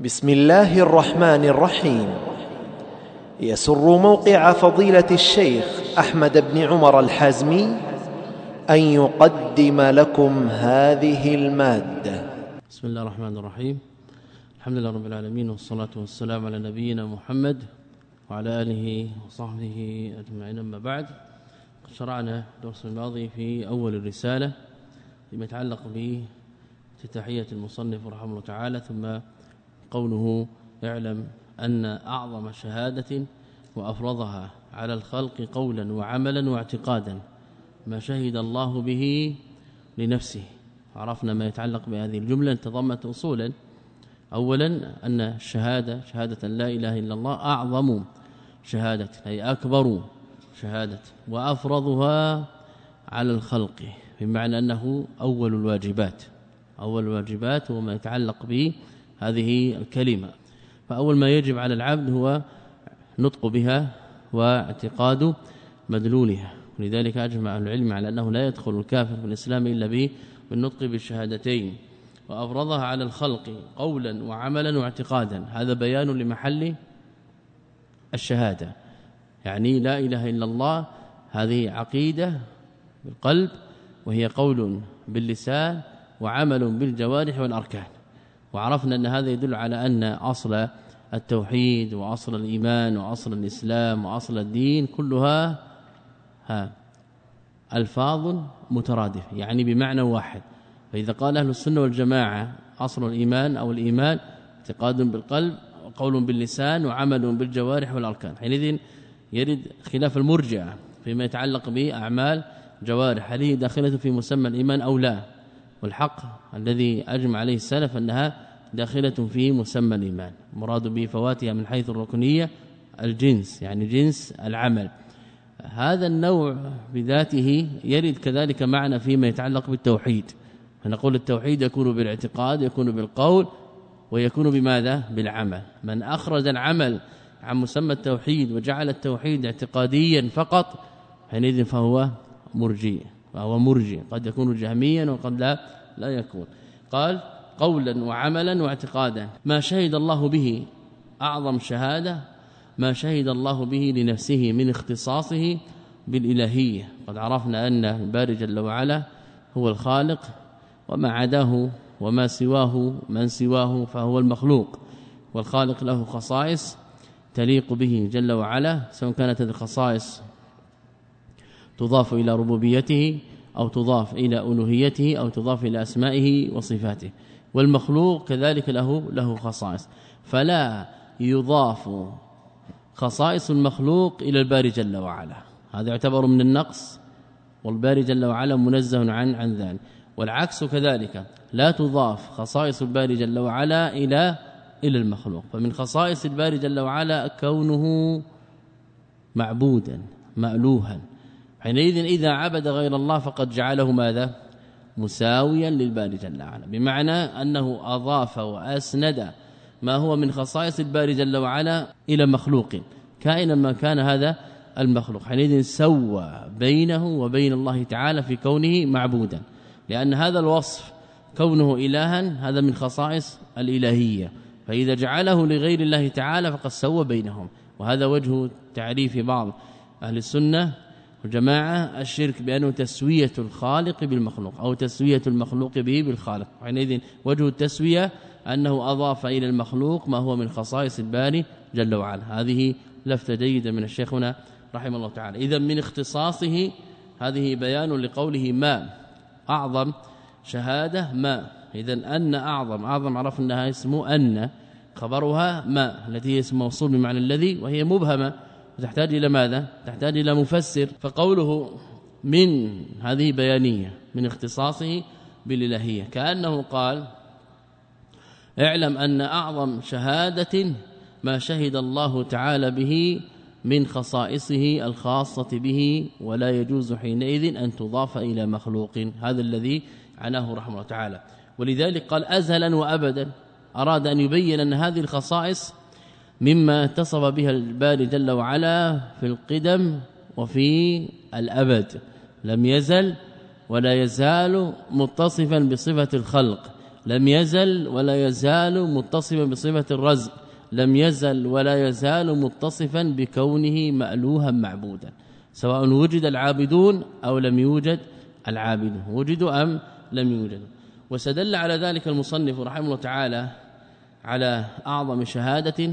بسم الله الرحمن الرحيم. يسر موقع فضيلة الشيخ أحمد بن عمر الحازمي أن يقدم لكم هذه المادة. بسم الله الرحمن الرحيم. الحمد لله رب العالمين والصلاة والسلام على نبينا محمد وعلى آله وصحبه أجمعين. أما بعد قد شرعنا الدرس الماضي في أول الرسالة فيما يتعلق بافتتاحيه المصنف رحمه الله تعالى ثم قوله اعلم أن أعظم شهادة وأفرضها على الخلق قولا وعملا واعتقادا ما شهد الله به لنفسه. عرفنا ما يتعلق بهذه الجملة. تضمت اصولا. اولا أن الشهادة شهادة لا إله إلا الله أعظم شهادة أي أكبر شهادة وأفرضها على الخلق بمعنى أنه أول الواجبات. أول الواجبات وما يتعلق به هذه الكلمة. فأول ما يجب على العبد هو نطق بها واعتقاد مدلولها. ولذلك أجمع العلم على أنه لا يدخل الكافر في الإسلام إلا بالنطق بالشهادتين. وأفرضها على الخلق قولا وعملا واعتقادا. هذا بيان لمحل الشهادة. يعني لا إله إلا الله هذه عقيدة بالقلب وهي قول باللسان وعمل بالجوارح والأركان. وعرفنا أن هذا يدل على أن أصل التوحيد وأصل الإيمان وأصل الإسلام وأصل الدين كلها ها ألفاظ مترادفة يعني بمعنى واحد. فإذا قال أهل السنة والجماعة أصل الإيمان أو الإيمان اعتقاد بالقلب وقول باللسان وعمل بالجوارح والأركان. حينئذ يرد خلاف المرجئه فيما يتعلق بأعمال جوارح هل هي داخلة في مسمى الإيمان أو لا؟ والحق الذي أجمع عليه السلف أنها داخلة في مسمى الإيمان مراد به فواتها من حيث الركنية الجنس يعني جنس العمل. هذا النوع بذاته يرد كذلك معنا فيما يتعلق بالتوحيد. فنقول التوحيد يكون بالاعتقاد يكون بالقول ويكون بماذا؟ بالعمل. من أخرج العمل عن مسمى التوحيد وجعل التوحيد اعتقاديا فقط حينئذ فهو مرجئ. فهو مرجئ قد يكون جهميا وقد لا لا يكون. قال قولا وعملا واعتقادا. ما شهد الله به أعظم شهادة؟ ما شهد الله به لنفسه من اختصاصه بالإلهية. قد عرفنا أن الباري جل وعلا هو الخالق وما عداه وما سواه من سواه فهو المخلوق. والخالق له خصائص تليق به جل وعلا سواء كانت هذه الخصائص تضاف إلى ربوبيته أو تضاف إلى ألوهيته أو تضاف إلى أسمائه وصفاته. والمخلوق كذلك له له خصائص. فلا يضاف خصائص المخلوق إلى الباري جل وعلا. هذا يعتبر من النقص والباري جل وعلا منزه عن عن ذلك. والعكس كذلك لا تضاف خصائص الباري جل وعلا إلى إلى المخلوق. فمن خصائص الباري جل وعلا كونه معبودا مألوها. حينئذ إذا عبد غير الله فقد جعله ماذا؟ مساويا للباري جل وعلا. بمعنى أنه أضاف وأسند ما هو من خصائص الباري جل وعلا إلى مخلوق. كائنا ما كان هذا المخلوق. حينئذ سوى بينه وبين الله تعالى في كونه معبودا. لأن هذا الوصف كونه إلها هذا من خصائص الإلهية. فإذا جعله لغير الله تعالى فقد سوى بينهم. وهذا وجه تعريف بعض أهل السنة والجماعه الشرك بأنه تسوية الخالق بالمخلوق أو تسوية المخلوق به بالخالق. حينئذ وجه التسوية أنه أضاف إلى المخلوق ما هو من خصائص الباري جل وعلا. هذه لفته جيدة من الشيخ هنا رحمه الله تعالى. إذا من اختصاصه هذه بيان لقوله ما أعظم شهادة ما. إذا أن أعظم أعظم عرفنا اسم أن خبرها ما التي هي اسم موصول بمعنى الذي وهي مبهمة. وتحتاج إلى ماذا؟ تحتاج إلى مفسر. فقوله من هذه بيانية من اختصاصه بالإلهية. كأنه قال اعلم أن أعظم شهادة ما شهد الله تعالى به من خصائصه الخاصة به ولا يجوز حينئذ أن تضاف إلى مخلوق. هذا الذي عناه رحمه الله تعالى. ولذلك قال أزلا وأبدا. أراد أن يبين أن هذه الخصائص مما اتصف بها الباري جل وعلا في القدم وفي الأبد. لم يزل ولا يزال متصفا بصفة الخلق. لم يزل ولا يزال متصفا بصفة الرزق. لم يزل ولا يزال متصفا بكونه مألوها معبودا. سواء وجد العابدون أو لم يوجد العابدون. وجدوا أم لم يوجدوا وسدل على ذلك المصنف رحمه الله تعالى على أعظم شهادة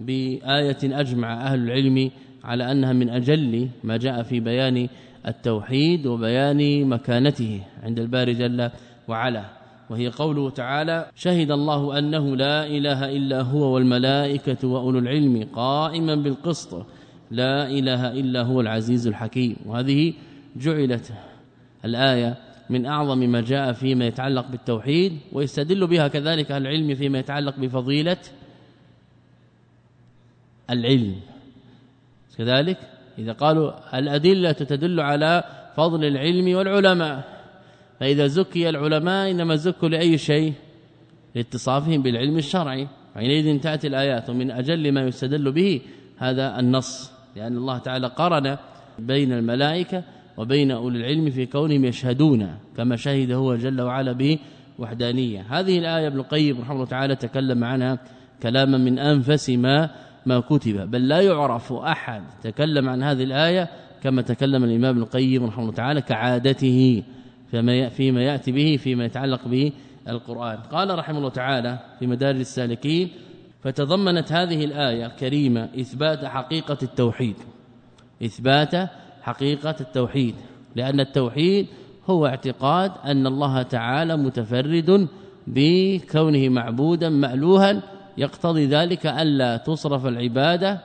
بآية أجمع أهل العلم على أنها من أجل ما جاء في بيان التوحيد وبيان مكانته عند الباري جل وعلا. وهي قوله تعالى شهد الله أنه لا إله إلا هو والملائكة وأولو العلم قائما بالقسط. لا إله إلا هو العزيز الحكيم. وهذه جعلت الآية من أعظم ما جاء فيما يتعلق بالتوحيد ويستدل بها كذلك العلم فيما يتعلق بفضيلة العلم. كذلك إذا قالوا الأدلة تدل على فضل العلم والعلماء. فإذا زكي العلماء إنما زكوا لأي شيء؟ لاتصافهم بالعلم الشرعي. حينئذ تأتي الآيات ومن أجل ما يستدل به هذا النص لأن الله تعالى قرن بين الملائكة وبين أولي العلم في كونهم يشهدون كما شهد هو جل وعلا به وحدانية. هذه الآية ابن القيم رحمه الله تعالى تكلم عنها كلاما من أنفس ما ما كتب. بل لا يعرف أحد. تكلم عن هذه الآية كما تكلم الإمام ابن القيم رحمه الله تعالى كعادته فيما فيما يأتي به فيما يتعلق به القرآن. قال رحمه الله تعالى في مدارج السالكين فتضمنت هذه الآية الكريمة إثبات حقيقة التوحيد. إثبات حقيقة التوحيد. لأن التوحيد هو اعتقاد أن الله تعالى متفرد بكونه معبودا مألوها يقتضي ذلك ألا تصرف العبادة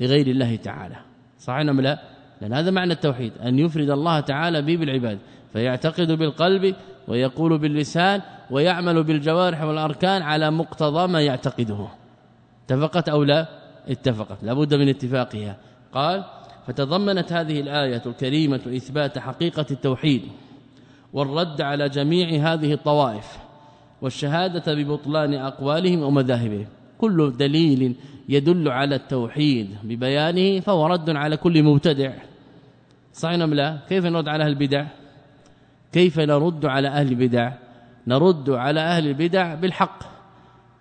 لغير الله تعالى. صحيح أم لا؟ لأن هذا معنى التوحيد أن يفرد الله تعالى به بالعباد فيعتقد بالقلب ويقول باللسان ويعمل بالجوارح والأركان على مقتضى ما يعتقده. اتفقت أو لا؟ اتفقت لابد من اتفاقها. قال فتضمنت هذه الآية الكريمة إثبات حقيقة التوحيد والرد على جميع هذه الطوائف. والشهادة ببطلان أقوالهم ومذاهبهم. كل دليل يدل على التوحيد ببيانه فهو رد على كل مبتدع. صحيح أم لا؟ كيف نرد على البدع؟ كيف نرد على أهل البدع؟ نرد على أهل البدع بالحق.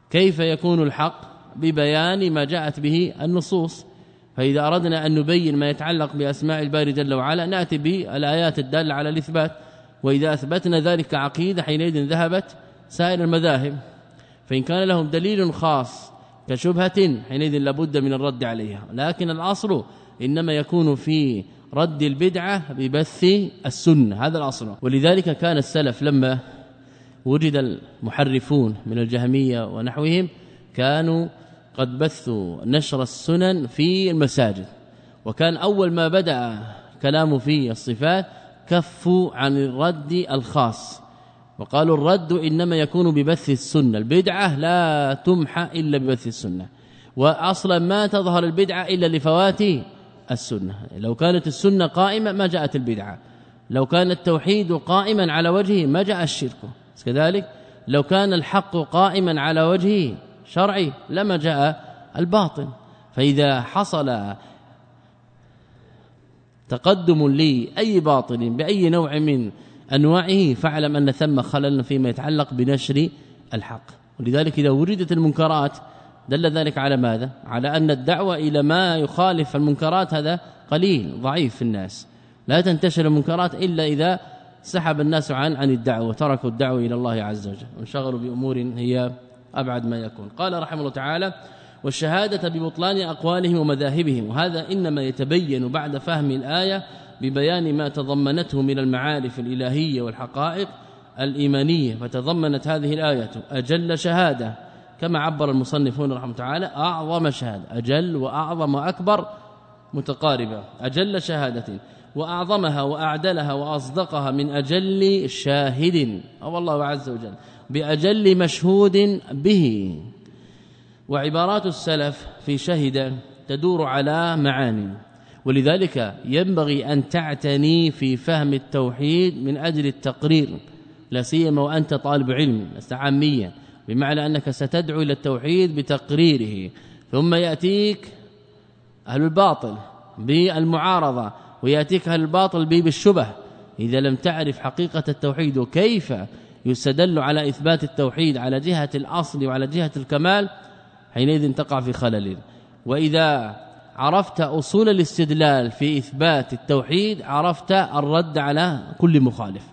كيف يكون الحق؟ ببيان ما جاءت به النصوص. فإذا أردنا أن نبين ما يتعلق بأسماء الباري جل وعلا نأتي بالآيات الدالة على الإثبات. وإذا أثبتنا ذلك عقيدة حينئذ ذهبت سائر المذاهب فإن كان لهم دليل خاص كشبهة حينئذ لابد من الرد عليها. لكن الأصل إنما يكون في رد البدعة ببث السنة. هذا الأصل. ولذلك كان السلف لما وجد المحرفون من الجهمية ونحوهم كانوا قد بثوا نشر السنن في المساجد. وكان أول ما بدأ كلام في الصفات كفوا عن الرد الخاص. وقالوا الرد إنما يكون ببث السنة. البدعة لا تمحى إلا ببث السنة. وأصلا ما تظهر البدعة إلا لفوات السنة. لو كانت السنة قائمة ما جاءت البدعة. لو كان التوحيد قائما على وجهه ما جاء الشرك. كذلك لو كان الحق قائما على وجهه شرعي لما جاء الباطل فإذا حصل تقدم لي أي باطل بأي نوع من أنواعه فاعلم أن ثم خلل فيما يتعلق بنشر الحق. ولذلك إذا وجدت المنكرات دل ذلك على ماذا؟ على أن الدعوة إلى ما يخالف المنكرات هذا قليل ضعيف في الناس. لا تنتشر المنكرات إلا إذا سحب الناس عن عن الدعوة وتركوا الدعوة إلى الله عز وجل. وانشغلوا بأمور هي أبعد ما يكون. قال رحمه الله تعالى والشهادة ببطلان أقوالهم ومذاهبهم وهذا إنما يتبين بعد فهم الآية ببيان ما تضمنته من المعارف الإلهية والحقائق الإيمانية فتضمنت هذه الآية أجل شهادة. كما عبر المصنفون رحمه تعالى أعظم شهادة. أجل وأعظم وأكبر متقاربة. أجل شهادة. وأعظمها وأعدلها وأصدقها من أجل شاهد. أو الله عز وجل بأجل مشهود به. وعبارات السلف في شهد تدور على معاني. ولذلك ينبغي أن تعتني في فهم التوحيد من أجل التقرير لا سيما وأنت طالب علم لست بمعنى أنك ستدعو إلى التوحيد بتقريره. ثم يأتيك أهل الباطل بالمعارضة ويأتيك أهل الباطل بالشبه. إذا لم تعرف حقيقة التوحيد وكيف يستدل على إثبات التوحيد على جهة الأصل وعلى جهة الكمال حينئذ تقع في خلل. وإذا عرفت أصول الاستدلال في إثبات التوحيد عرفت الرد على كل مخالف.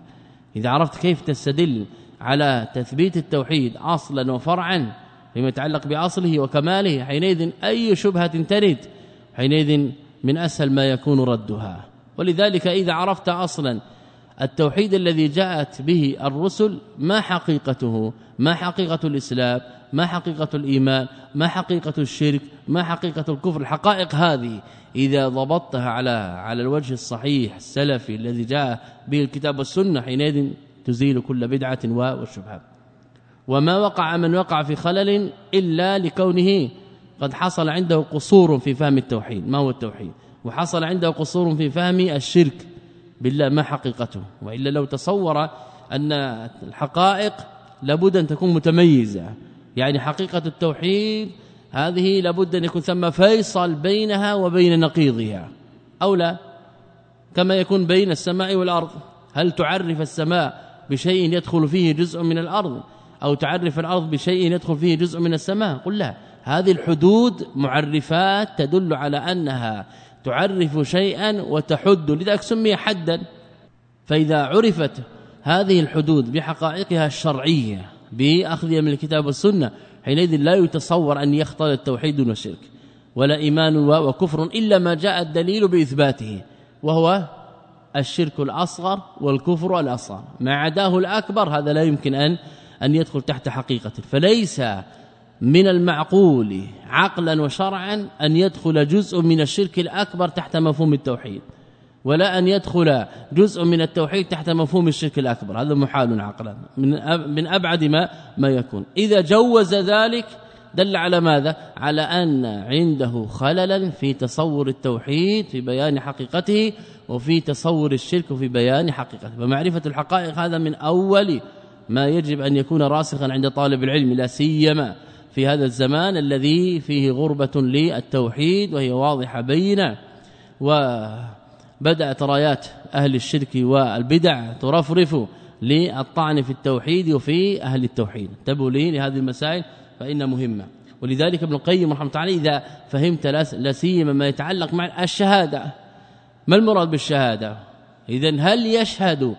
إذا عرفت كيف تستدل على تثبيت التوحيد أصلا وفرعا فيما يتعلق بأصله وكماله حينئذ أي شبهة ترد؟ حينئذ من أسهل ما يكون ردها. ولذلك إذا عرفت أصلا التوحيد الذي جاءت به الرسل ما حقيقته؟ ما حقيقة الإسلام؟ ما حقيقة الإيمان؟ ما حقيقة الشرك؟ ما حقيقة الكفر؟ الحقائق هذه. إذا ضبطتها على على الوجه الصحيح السلفي الذي جاء به الكتاب والسنة حينئذ تزيل كل بدعة والشبهه وما وقع من وقع في خلل إلا لكونه قد حصل عنده قصور في فهم التوحيد. ما هو التوحيد؟ وحصل عنده قصور في فهم الشرك. بالله ما حقيقته؟ وإلا لو تصور أن الحقائق لابد أن تكون متميزة. يعني حقيقة التوحيد هذه لابد أن يكون ثم فيصل بينها وبين نقيضها أو لا؟ كما يكون بين السماء والأرض. هل تعرف السماء بشيء يدخل فيه جزء من الأرض؟ أو تعرف الأرض بشيء يدخل فيه جزء من السماء؟ قل لا. هذه الحدود معرفات تدل على أنها تعرف شيئا وتحد. لذلك سمي حدا. فإذا عرفت هذه الحدود بحقائقها الشرعية بأخذها من الكتاب والسنة حينئذ لا يتصور أن يختلط التوحيد والشرك ولا إيمان وكفر إلا ما جاء الدليل بإثباته وهو الشرك الأصغر والكفر الأصغر. ما عداه الأكبر هذا لا يمكن أن أن يدخل تحت حقيقة. فليس من المعقول عقلا وشرعا أن يدخل جزء من الشرك الأكبر تحت مفهوم التوحيد. ولا أن يدخل جزء من التوحيد تحت مفهوم الشرك الأكبر. هذا محال عقلا. من أبعد ما ما يكون. إذا جوز ذلك دل على ماذا؟ على أن عنده خللا في تصور التوحيد في بيان حقيقته وفي تصور الشرك في بيان حقيقته. فمعرفة الحقائق هذا من أول ما يجب أن يكون راسخا عند طالب العلم لا سيما في هذا الزمان الذي فيه غربة للتوحيد وهي واضحة بينه وبدات رايات أهل الشرك والبدع ترفرف للطعن في التوحيد وفي أهل التوحيد. انتبهوا لي لهذه المسائل فإن مهمة. ولذلك ابن القيم رحمة الله إذا فهمت لا سيما ما يتعلق مع الشهادة. ما المراد بالشهادة؟ اذا هل يشهد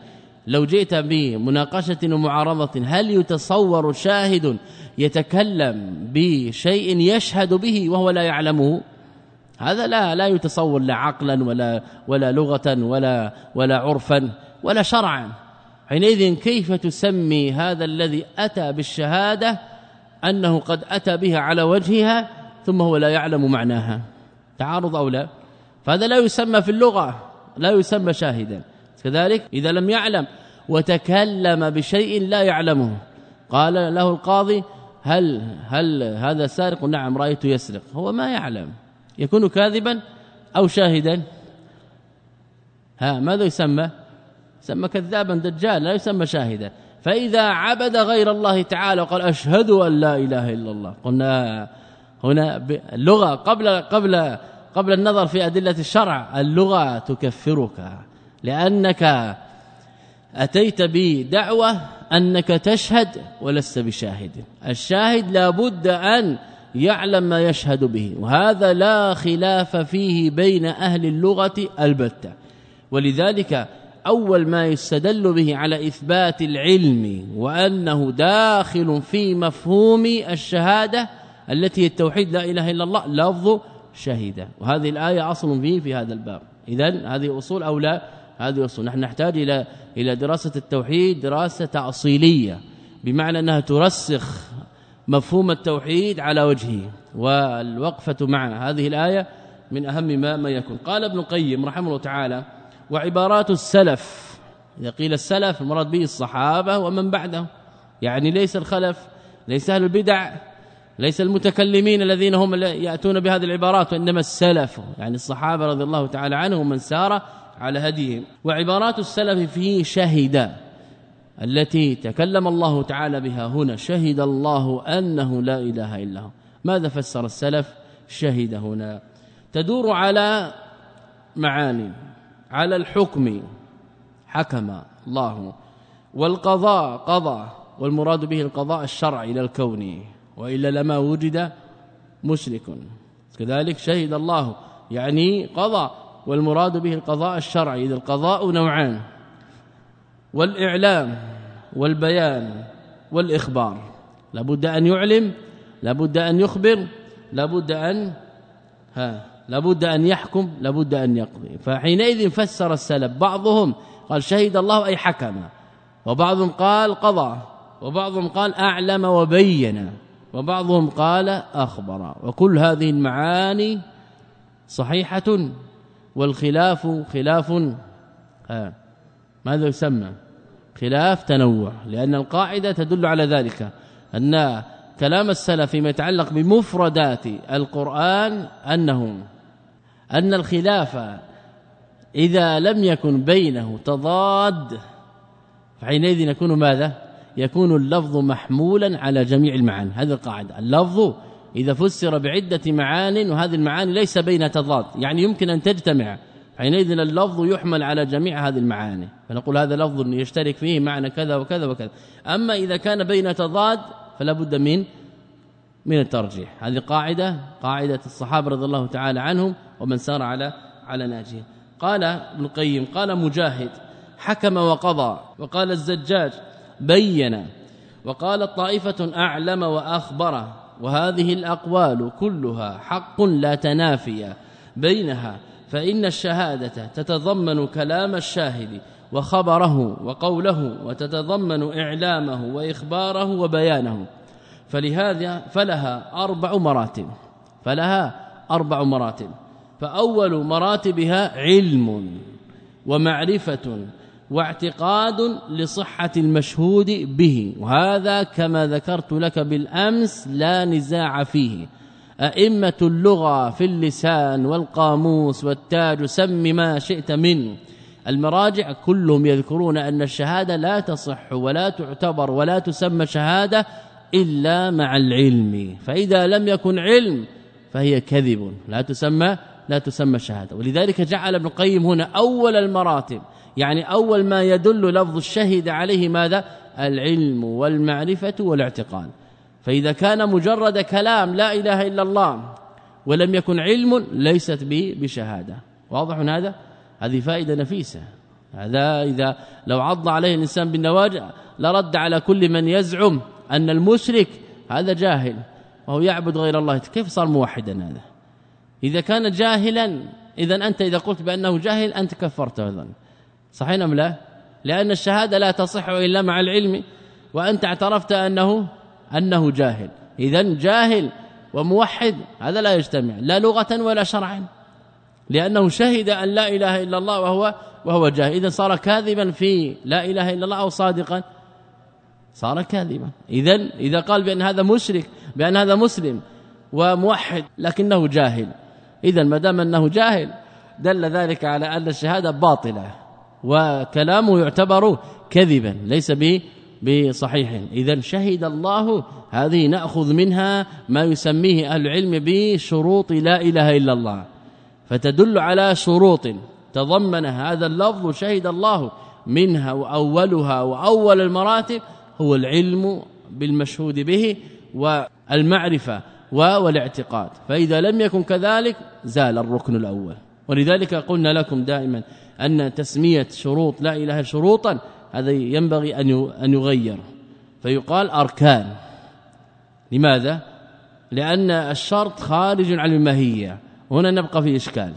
لو جئت بمناقشة ومعارضة هل يتصور شاهد يتكلم بشيء يشهد به وهو لا يعلمه؟ هذا لا لا يتصور لا عقلا ولا ولا لغه ولا ولا عرفا ولا شرعا. حينئذ كيف تسمي هذا الذي أتى بالشهادة؟ أنه قد أتى بها على وجهها ثم هو لا يعلم معناها. تعارض أو لا؟ فهذا لا يسمى في اللغة لا يسمى شاهدا. كذلك إذا لم يعلم وتكلم بشيء لا يعلمه. قال له القاضي هل هل هذا سارق؟ نعم رايته يسرق. هو ما يعلم. يكون كاذبا أو شاهدا. ها ماذا يسمى؟ يسمى كذابا دجال لا يسمى شاهدا. فإذا عبد غير الله تعالى وقال أشهد أن لا إله إلا الله قلنا هنا اللغة قبل قبل قبل النظر في أدلة الشرع اللغة تكفرك لأنك أتيت بدعوة أنك تشهد ولست بشاهد. الشاهد لابد أن يعلم ما يشهد به. وهذا لا خلاف فيه بين أهل اللغة البتة. ولذلك أول ما يستدل به على إثبات العلم وأنه داخل في مفهوم الشهادة التي التوحيد لا إله إلا الله لفظ شهيدة. وهذه الآية أصل فيه في هذا الباب. إذا هذه أصول أو لا؟ هذه أصول. نحن نحتاج إلى إلى دراسة التوحيد دراسة تأصيلية بمعنى أنها ترسخ مفهوم التوحيد على وجهه والوقفة مع هذه الآية من أهم ما ما يكون. قال ابن القيم رحمه الله تعالى وعبارات السلف إذا قيل السلف المراد به الصحابة ومن بعدهم. يعني ليس الخلف ليس أهل البدع ليس المتكلمين الذين هم يأتون بهذه العبارات وإنما السلف. يعني الصحابة رضي الله تعالى عنهم ومن سار على هديهم. وعبارات السلف فيه شهد. التي تكلم الله تعالى بها هنا شهد الله أنه لا إله إلا هو. ماذا فسر السلف؟ شهد هنا. تدور على معاني على الحكم. حكم الله. والقضاء قضى. والمراد به القضاء الشرعي إلى الكون. وإلا لما وجد مشرك. كذلك شهد الله يعني قضى. والمراد به القضاء الشرعي. إذا القضاء نوعان. والإعلام والبيان والإخبار. لابد أن يعلم لابد أن يخبر لابد أن ها لابد أن يحكم لابد أن يقضي. فحينئذ فسر السلف بعضهم قال شهد الله أي حكم وبعضهم قال قضى وبعضهم قال أعلم وبين وبعضهم قال أخبر. وكل هذه المعاني صحيحة والخلاف خلاف ها. ماذا يسمى؟ خلاف تنوع. لأن القاعدة تدل على ذلك أن كلام السلف فيما يتعلق بمفردات القرآن أنه أن الخلاف إذا لم يكن بينه تضاد فحينئذ يكون ماذا؟ يكون اللفظ محمولا على جميع المعاني. هذه القاعدة. اللفظ إذا فسر بعدة معان وهذه المعاني ليس بين تضاد. يعني يمكن أن تجتمع حينئذ اللفظ يحمل على جميع هذه المعاني فنقول هذا لفظ يشترك فيه معنى كذا وكذا وكذا. أما إذا كان بين تضاد فلا بد من من الترجيح. هذه قاعدة قاعدة الصحابة رضي الله تعالى عنهم ومن سار على على ناجية. قال ابن القيم قال مجاهد حكم وقضى وقال الزجاج بين وقال طائفة أعلم وأخبر وهذه الأقوال كلها حق لا تنافي بينها. فإن الشهادة تتضمن كلام الشاهد وخبره وقوله وتتضمن إعلامه وإخباره وبيانه فلهذا فلها أربع مراتب فلها أربع مراتب. فأول مراتبها علم ومعرفة واعتقاد لصحة المشهود به وهذا كما ذكرت لك بالأمس لا نزاع فيه. أئمة اللغة في اللسان والقاموس والتاج سم ما شئت منه المراجع كلهم يذكرون أن الشهادة لا تصح ولا تعتبر ولا تسمى شهادة إلا مع العلم. فإذا لم يكن علم فهي كذب. لا تسمى لا تسمى شهادة. ولذلك جعل ابن القيم هنا أول المراتب. يعني أول ما يدل لفظ الشهد عليه ماذا؟ العلم والمعرفة والاعتقاد. فإذا كان مجرد كلام لا إله إلا الله ولم يكن علم ليست به بشهادة. واضح هذا؟ هذه فائدة نفيسة. هذا إذا لو عض عليه الإنسان بالنواجع لرد على كل من يزعم أن المشرك هذا جاهل وهو يعبد غير الله. كيف صار موحدا هذا؟ إذا كان جاهلا إذا أنت إذا قلت بأنه جاهل أنت كفرته أيضا. صحيح أم لا؟ لأن الشهادة لا تصح إلا مع العلم وأنت اعترفت أنه أنه جاهل. إذا جاهل وموحد هذا لا يجتمع لا لغة ولا شرعا. لأنه شهد أن لا إله إلا الله وهو وهو جاهل. إذا صار كاذبا في لا إله إلا الله أو صادقا. صار كاذبا. اذا إذا قال بأن هذا مشرك بأن هذا مسلم وموحد لكنه جاهل. اذا ما دام أنه جاهل دل ذلك على أن الشهادة باطلة وكلامه يعتبر كذبا ليس به بصحيح اذا شهد الله هذه نأخذ منها ما يسميه العلم بشروط لا إله إلا الله. فتدل على شروط تضمن هذا اللفظ شهد الله منها وأولها وأول المراتب هو العلم بالمشهود به والمعرفة والاعتقاد. فإذا لم يكن كذلك زال الركن الأول. ولذلك قلنا لكم دائما أن تسمية شروط لا إله شروطا هذا ينبغي أن يغير. فيقال أركان. لماذا؟ لأن الشرط خارج عن الماهية. هنا نبقى في إشكال.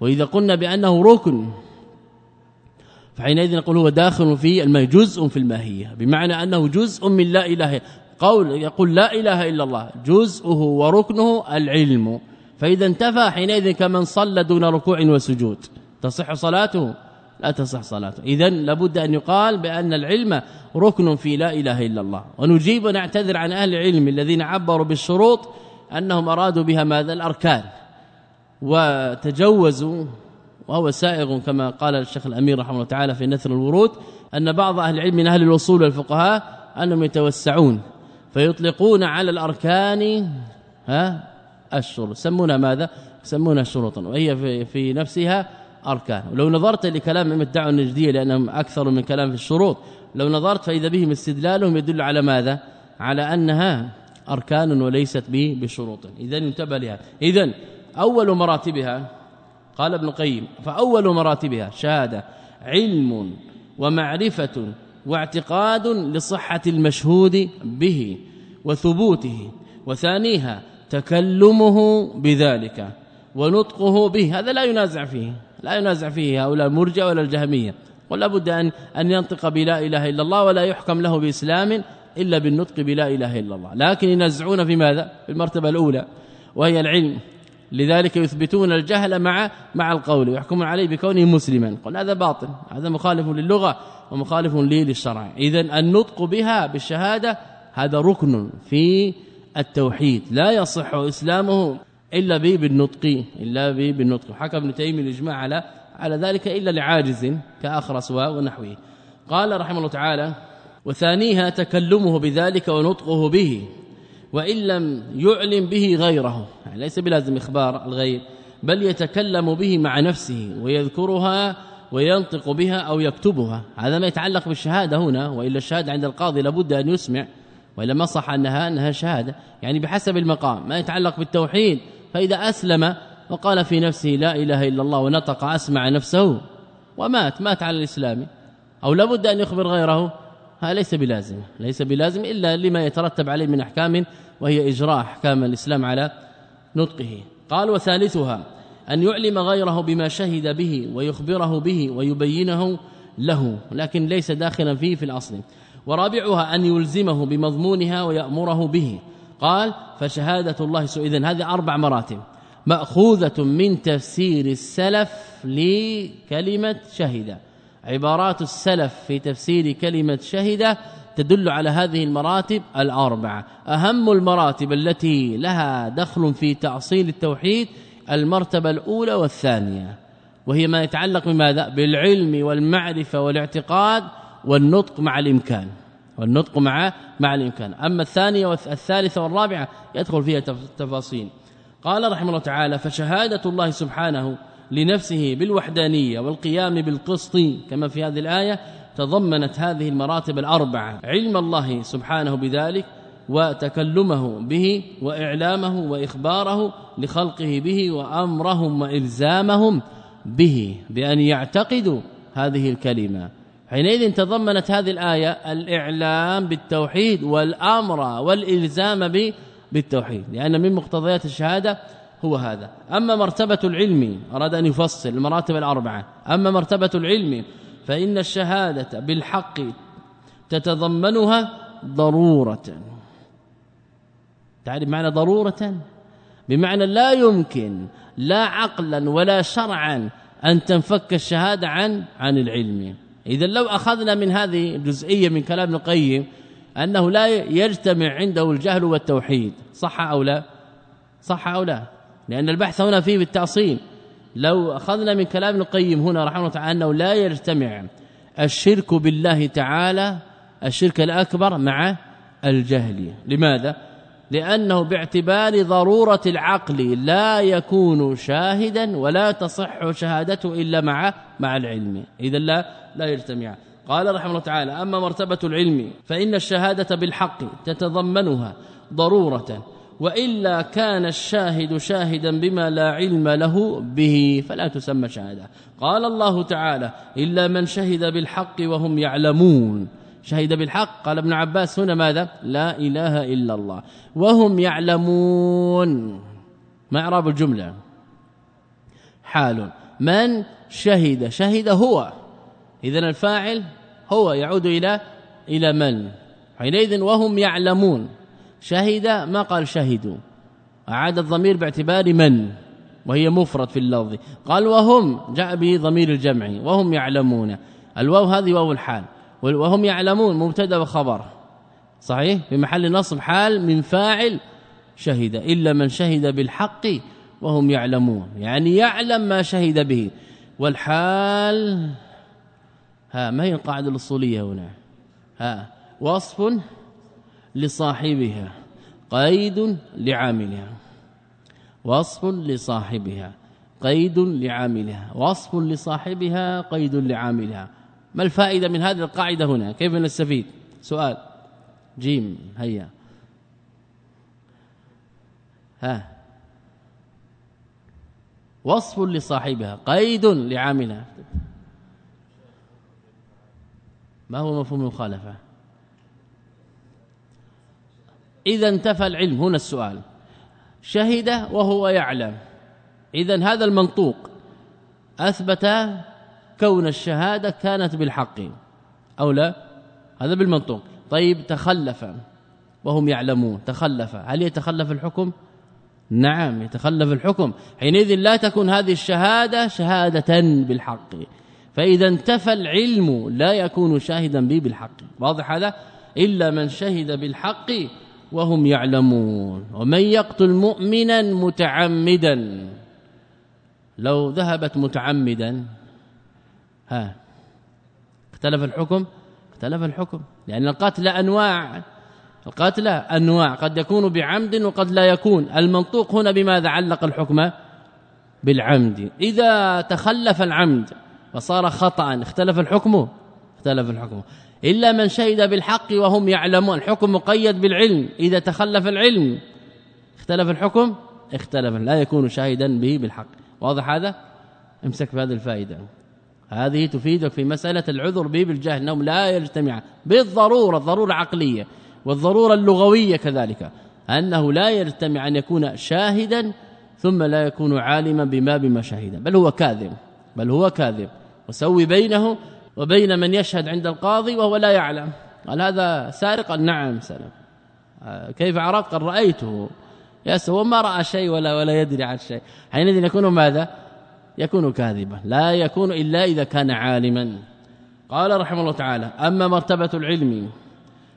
وإذا قلنا بأنه ركن فحينئذ نقول هو داخل في جزء في الماهية. بمعنى أنه جزء من لا إله قول يقول لا إله إلا الله. جزءه وركنه العلم. فإذا انتفى حينئذ كمن صلى دون ركوع وسجود. تصح صلاته؟ لا تصح صلاته. اذا لابد أن يقال بأن العلم ركن في لا إله إلا الله. ونجيب ونعتذر عن أهل العلم الذين عبروا بالشروط أنهم أرادوا بها ماذا؟ الأركان. وتجوزوا وهو سائغ كما قال الشيخ الأمير رحمه الله تعالى في نثر الورود أن بعض أهل العلم من أهل الوصول والفقهاء أنهم يتوسعون فيطلقون على الأركان ها الشروط. يسمونها ماذا؟ يسمونها شروطا. وهي في نفسها أركان. ولو نظرت لكلام الدعوة النجدية لأنهم أكثر من كلام في الشروط لو نظرت فإذا بهم استدلالهم يدل على ماذا؟ على أنها أركان وليست به بشروط. اذا انتبه لها. اذا أول مراتبها قال ابن القيم فأول مراتبها شهادة علم ومعرفة واعتقاد لصحة المشهود به وثبوته وثانيها تكلمه بذلك ونطقه به. هذا لا ينازع فيه. لا ينازع فيه هؤلاء المرجئة ولا الجهمية. ولا بد ان أن ينطق بلا إله إلا الله ولا يحكم له بإسلام إلا بالنطق بلا إله إلا الله. لكن ينزعون في ماذا؟ في المرتبة الأولى وهي العلم. لذلك يثبتون الجهل مع مع القول ويحكمون عليه بكونه مسلما. قل هذا باطل هذا مخالف للغة ومخالف لي للشرع. اذا النطق بها بالشهادة هذا ركن في التوحيد. لا يصح إسلامه إلا به بالنطق إلا به بالنطق. حكى ابن تيمية الإجماع على على ذلك إلا لعاجز كأخرس ونحوه. قال رحمه الله تعالى وثانيها تكلمه بذلك ونطقه به وإن لم يعلم به غيره. يعني ليس بلازم إخبار الغير بل يتكلم به مع نفسه ويذكرها وينطق بها أو يكتبها. هذا ما يتعلق بالشهادة هنا وإلا الشهادة عند القاضي لابد أن يسمع وإلا ما صح أنها أنها شهادة. يعني بحسب المقام ما يتعلق بالتوحيد. فإذا أسلم وقال في نفسه لا إله إلا الله ونطق أسمع نفسه ومات مات على الإسلام. أو لابد أن يخبر غيره. هذا ليس بلازم ليس بلازم إلا لما يترتب عليه من أحكام وهي إجراء أحكام الإسلام على نطقه. قال وثالثها أن يعلم غيره بما شهد به ويخبره به ويبينه له لكن ليس داخلا فيه في الأصل. ورابعها أن يلزمه بمضمونها ويأمره به. قال فشهادة الله اذا هذه أربع مراتب. مأخوذة من تفسير السلف لكلمة شهد عبارات السلف في تفسير كلمة شهد تدل على هذه المراتب الأربعة. أهم المراتب التي لها دخل في تعصيل التوحيد المرتبة الأولى والثانية وهي ما يتعلق بماذا؟ بالعلم والمعرفة والاعتقاد والنطق مع الإمكان. والنطق مع مع الإمكان. أما الثانية والثالثه والرابعة يدخل فيها تفاصيل. قال رحمه الله تعالى فشهادة الله سبحانه لنفسه بالوحدانية والقيام بالقسط كما في هذه الآية تضمنت هذه المراتب الأربعة علم الله سبحانه بذلك وتكلمه به وإعلامه وإخباره لخلقه به وأمرهم وإلزامهم به بأن يعتقدوا هذه الكلمة. حينئذ تضمنت هذه الآية الإعلام بالتوحيد والأمر والإلزام به بالتوحيد لأن من مقتضيات الشهادة هو هذا. أما مرتبة العلم أراد أن يفصل المراتب الأربعة أما مرتبة العلم فإن الشهادة بالحق تتضمنها ضرورة. تعرف معنى ضرورة؟ بمعنى لا يمكن لا عقلا ولا شرعا أن تنفك الشهادة عن عن العلم. إذا لو أخذنا من هذه الجزئيه من كلام القيم أنه لا يجتمع عنده الجهل والتوحيد صح أو لا؟ صح أو لا؟ لأن البحث هنا فيه بالتأصيل. لو أخذنا من كلام القيم هنا رحمه الله تعالى أنه لا يجتمع الشرك بالله تعالى الشرك الأكبر مع الجهل. لماذا؟ لأنه باعتبار ضرورة العقل لا يكون شاهدا ولا تصح شهادته إلا مع مع العلم. اذا لا لا يجتمع. قال رحمه الله تعالى أما مرتبة العلم فإن الشهادة بالحق تتضمنها ضرورة وإلا كان الشاهد شاهدا بما لا علم له به فلا تسمى شهادة. قال الله تعالى إلا من شهد بالحق وهم يعلمون. شهد بالحق. قال ابن عباس هنا ماذا؟ لا إله إلا الله. وهم يعلمون. ما اعراب الجملة. حال. من شهد؟ شهد هو. اذا الفاعل هو يعود إلى إلى من؟ حينئذ وهم يعلمون. شهد ما قال شهدوا أعاد الضمير باعتبار من؟ وهي مفرد في اللفظ. قال وهم جاء به ضمير الجمع. وهم يعلمون. الواو هذه واو الحال. وهم يعلمون مبتدأ وخبر. صحيح؟ في محل نصب حال من فاعل شهد إلا من شهد بالحق وهم يعلمون. يعني يعلم ما شهد به. والحال ها ما هي القاعدة الأصولية هنا؟ ها وصف لصاحبها قيد لعاملها. وصف لصاحبها قيد لعاملها. وصف لصاحبها قيد لعاملها. ما الفائدة من هذه القاعدة هنا؟ كيف نستفيد؟ سؤال. جيم هيا. ها. وصف لصاحبها قيد لعاملها. ما هو مفهوم المخالفة؟ إذا انتفى العلم. هنا السؤال. شهد وهو يعلم. إذا هذا المنطوق. أثبت كون الشهادة كانت بالحق. أو لا؟ هذا بالمنطوق. طيب تخلف. وهم يعلمون. تخلف. هل يتخلف الحكم؟ نعم يتخلف الحكم. حينئذ لا تكون هذه الشهادة شهادة بالحق. فإذا انتفى العلم لا يكون شاهدا به بالحق. واضح هذا؟ إلا من شهد بالحق وهم يعلمون. ومن يقتل مؤمنا متعمدا. لو ذهبت متعمدا ها. اختلف الحكم؟ اختلف الحكم. لأن القتل أنواع. القتل أنواع. قد يكون بعمد وقد لا يكون. المنطوق هنا بماذا علق الحكم؟ بالعمد. إذا تخلف العمد وصار خطأ اختلف الحكم؟ اختلف الحكم. إلا من شهد بالحق وهم يعلمون. الحكم مقيد بالعلم. إذا تخلف العلم اختلف الحكم؟ اختلف. لا يكون شاهدا به بالحق. واضح هذا؟ امسك بهذه الفائدة. هذه تفيدك في مسألة العذر به بالجهل إنهم لا يجتمعان. بالضرورة الضرورة عقلية والضرورة اللغوية كذلك أنه لا يجتمع أن يكون شاهدا ثم لا يكون عالما بما بما شهد بل هو كاذب بل هو كاذب. وسوي بينه وبين من يشهد عند القاضي وهو لا يعلم. قال هذا سارق؟ نعم سلم آه، كيف عرفت؟ قال رأيته. يس ما رأى شيء ولا ولا يدري عن شيء. حينئذ يكون ماذا؟ يكون كاذبا لا يكون إلا إذا كان عالما. قال رحمه الله تعالى أما مرتبة العلم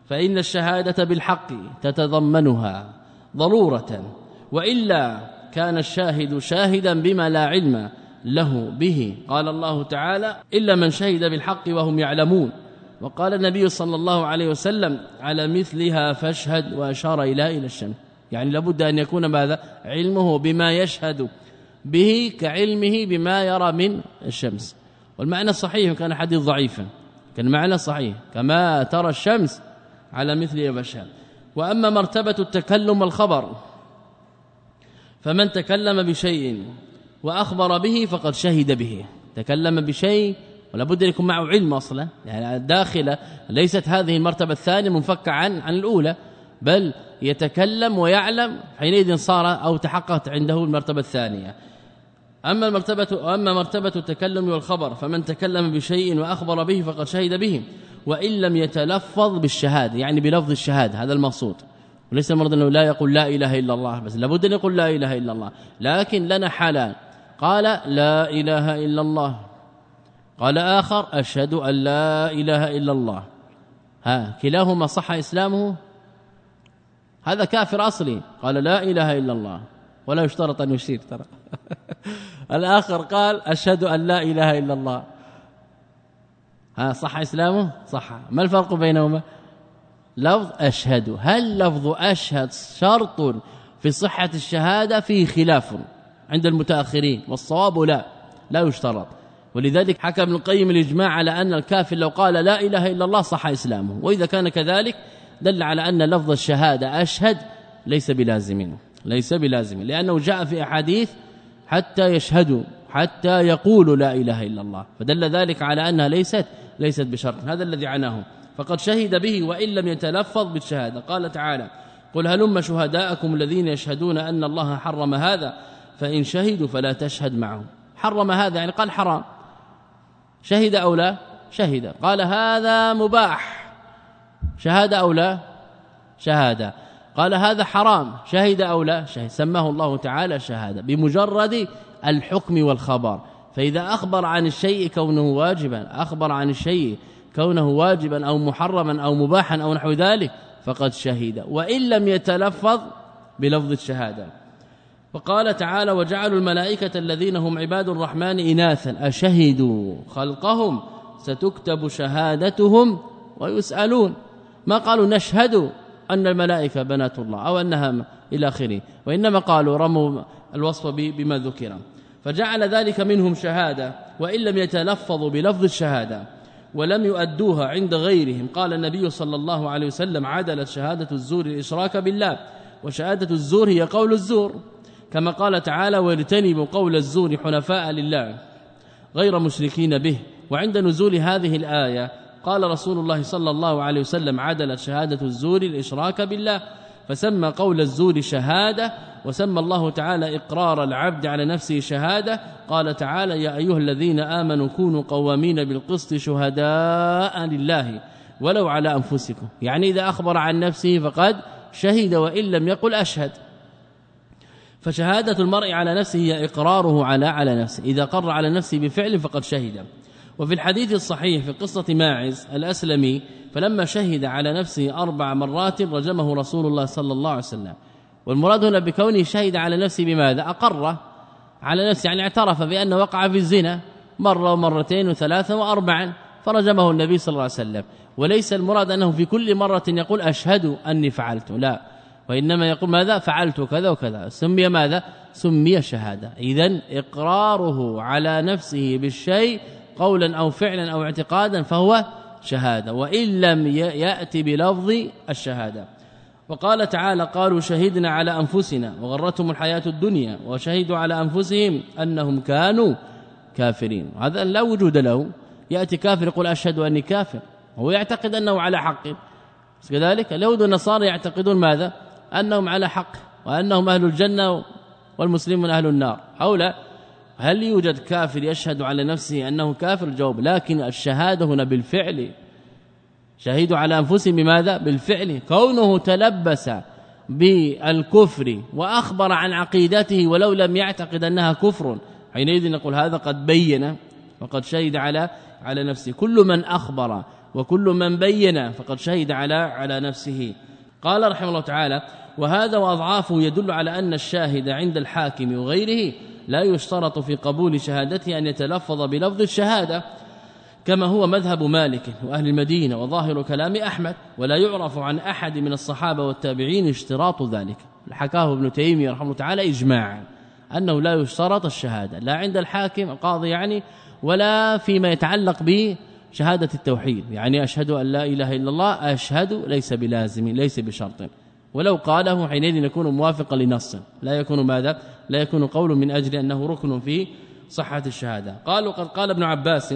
فإن الشهادة بالحق تتضمنها ضرورة وإلا كان الشاهد شاهدا بما لا علم له به. قال الله تعالى إلا من شهد بالحق وهم يعلمون. وقال النبي صلى الله عليه وسلم على مثلها فاشهد وأشار إلى إلى الشمس. يعني لابد أن يكون ماذا؟ علمه بما يشهد. به كعلمه بما يرى من الشمس. والمعنى الصحيح كان حديث ضعيفا. كان معنى صحيح. كما ترى الشمس على مثل فاشهد وأما مرتبة التكلم والخبر فمن تكلم بشيء وأخبر به فقد شهد به. تكلم بشيء ولا بد يكون معه علم أصلا. يعني الداخلة ليست هذه المرتبة الثانية منفكة عن عن الأولى. بل يتكلم ويعلم حينئذ صار أو تحققت عنده المرتبة الثانية. أما المرتبة أما مرتبة التكلم والخبر فمن تكلم بشيء وأخبر به فقد شهد به وإن لم يتلفظ بالشهادة يعني بلفظ الشهادة هذا المقصود. وليس المرض أنه لا يقول لا إله إلا الله بس لابد أن يقول لا إله إلا الله. لكن لنا حالان. قال لا إله إلا الله. قال آخر أشهد أن لا إله إلا الله. ها كلاهما صح إسلامه؟ هذا كافر أصلي. قال لا إله إلا الله. ولا يشترط أن يشير ترى. الآخر قال أشهد أن لا إله إلا الله. ها صح إسلامه؟ صح. ما الفرق بينهما؟ لفظ أشهد. هل لفظ أشهد شرط في صحة الشهادة؟ فيه خلاف عند المتأخرين. والصواب لا. لا يشترط. ولذلك حكى ابن القيم الإجماع على أن الكافر لو قال لا إله إلا الله صح إسلامه. وإذا كان كذلك دل على أن لفظ الشهادة أشهد ليس بلازم ليس بلازم لأنه جاء في أحاديث حتى يشهدوا حتى يقولوا لا إله إلا الله فدل ذلك على أنها ليست ليست بشرط هذا الذي عناه فقد شهد به وإن لم يتلفظ بالشهادة. قال تعالى قل هلم شهداءكم الذين يشهدون أن الله حرم هذا فإن شهدوا فلا تشهد معهم. حرم هذا يعني قال حرام. شهد أو لا؟ شهد. قال هذا مباح. شهادة أو لا؟ شهادة. قال هذا حرام. شهد أو لا؟ شهد. سماه الله تعالى شهادة. بمجرد الحكم والخبر. فإذا أخبر عن الشيء كونه واجبا أخبر عن الشيء كونه واجبا أو محرما أو مباحا أو نحو ذلك فقد شهد. وإن لم يتلفظ بلفظ الشهادة. وقال تعالى وجعلوا الملائكة الذين هم عباد الرحمن اناثا. أشهدوا خلقهم ستكتب شهادتهم ويسألون. ما قالوا نشهد أن الملائكة بنات الله أو أنها إلى آخره وإنما قالوا رموا الوصف بما ذكر. فجعل ذلك منهم شهادة وإن لم يتلفظوا بلفظ الشهادة ولم يؤدوها عند غيرهم. قال النبي صلى الله عليه وسلم عدلت شهادة الزور الإشراك بالله وشهادة الزور هي قول الزور. كما قال تعالى واجتنبوا قول الزور حنفاء لله غير مشركين به. وعند نزول هذه الآية قال رسول الله صلى الله عليه وسلم عدلت شهادة الزور الإشراك بالله فسمى قول الزور شهادة وسمى الله تعالى إقرار العبد على نفسه شهادة قال تعالى يا أيها الذين آمنوا كونوا قوامين بالقسط شهداء لله ولو على أنفسكم. يعني إذا أخبر عن نفسه فقد شهد وإن لم يقل أشهد. فشهادة المرء على نفسه هي إقراره على على نفسه. إذا قر على نفسه بفعل فقد شهد. وفي الحديث الصحيح في قصة ماعز الأسلمي فلما شهد على نفسه أربع مرات رجمه رسول الله صلى الله عليه وسلم. والمراد هنا بكونه شهد على نفسه بماذا؟ أقر على نفسه يعني اعترف بأنه وقع في الزنا مرة ومرتين وثلاثة وأربعا فرجمه النبي صلى الله عليه وسلم. وليس المراد أنه في كل مرة يقول أشهد أني فعلت لا. وإنما يقول ماذا؟ فعلت كذا وكذا. سمي ماذا؟ سمي شهادة. إذا إقراره على نفسه بالشيء قولا أو فعلا أو اعتقادا فهو شهادة وإن لم يأتي بلفظ الشهادة. وقال تعالى قالوا شهدنا على أنفسنا وغرتهم الحياة الدنيا وشهدوا على أنفسهم أنهم كانوا كافرين. هذا لا وجود له. يأتي كافر يقول أشهد أني كافر. هو يعتقد أنه على حق. كذلك اليهود والنصارى يعتقدون ماذا؟ أنهم على حق وأنهم أهل الجنة والمسلمون أهل النار. أو لا هل يوجد كافر يشهد على نفسه أنه كافر؟ الجواب لكن الشهادة هنا بالفعل شهدوا على أنفسهم بماذا؟ بالفعل. كونه تلبس بالكفر وأخبر عن عقيدته ولو لم يعتقد أنها كفر حينئذ نقول هذا قد بين وقد شهد على على نفسه. كل من أخبر وكل من بين فقد شهد على على نفسه. قال رحمه الله تعالى وهذا وأضعافه يدل على أن الشاهد عند الحاكم وغيره لا يشترط في قبول شهادته أن يتلفظ بلفظ الشهادة كما هو مذهب مالك وأهل المدينة وظاهر كلام أحمد ولا يعرف عن أحد من الصحابة والتابعين اشتراط ذلك. حكاه ابن تيمية رحمه الله تعالى اجماعا أنه لا يشترط الشهادة لا عند الحاكم القاضي يعني ولا فيما يتعلق بشهادة التوحيد. يعني أشهد أن لا إله إلا الله أشهد ليس بلازم ليس بشرط. ولو قاله حينئذ يكون موافقا لنص. لا يكون ماذا؟ لا يكون قول من أجل أنه ركن في صحة الشهادة. قالوا قد قال ابن عباس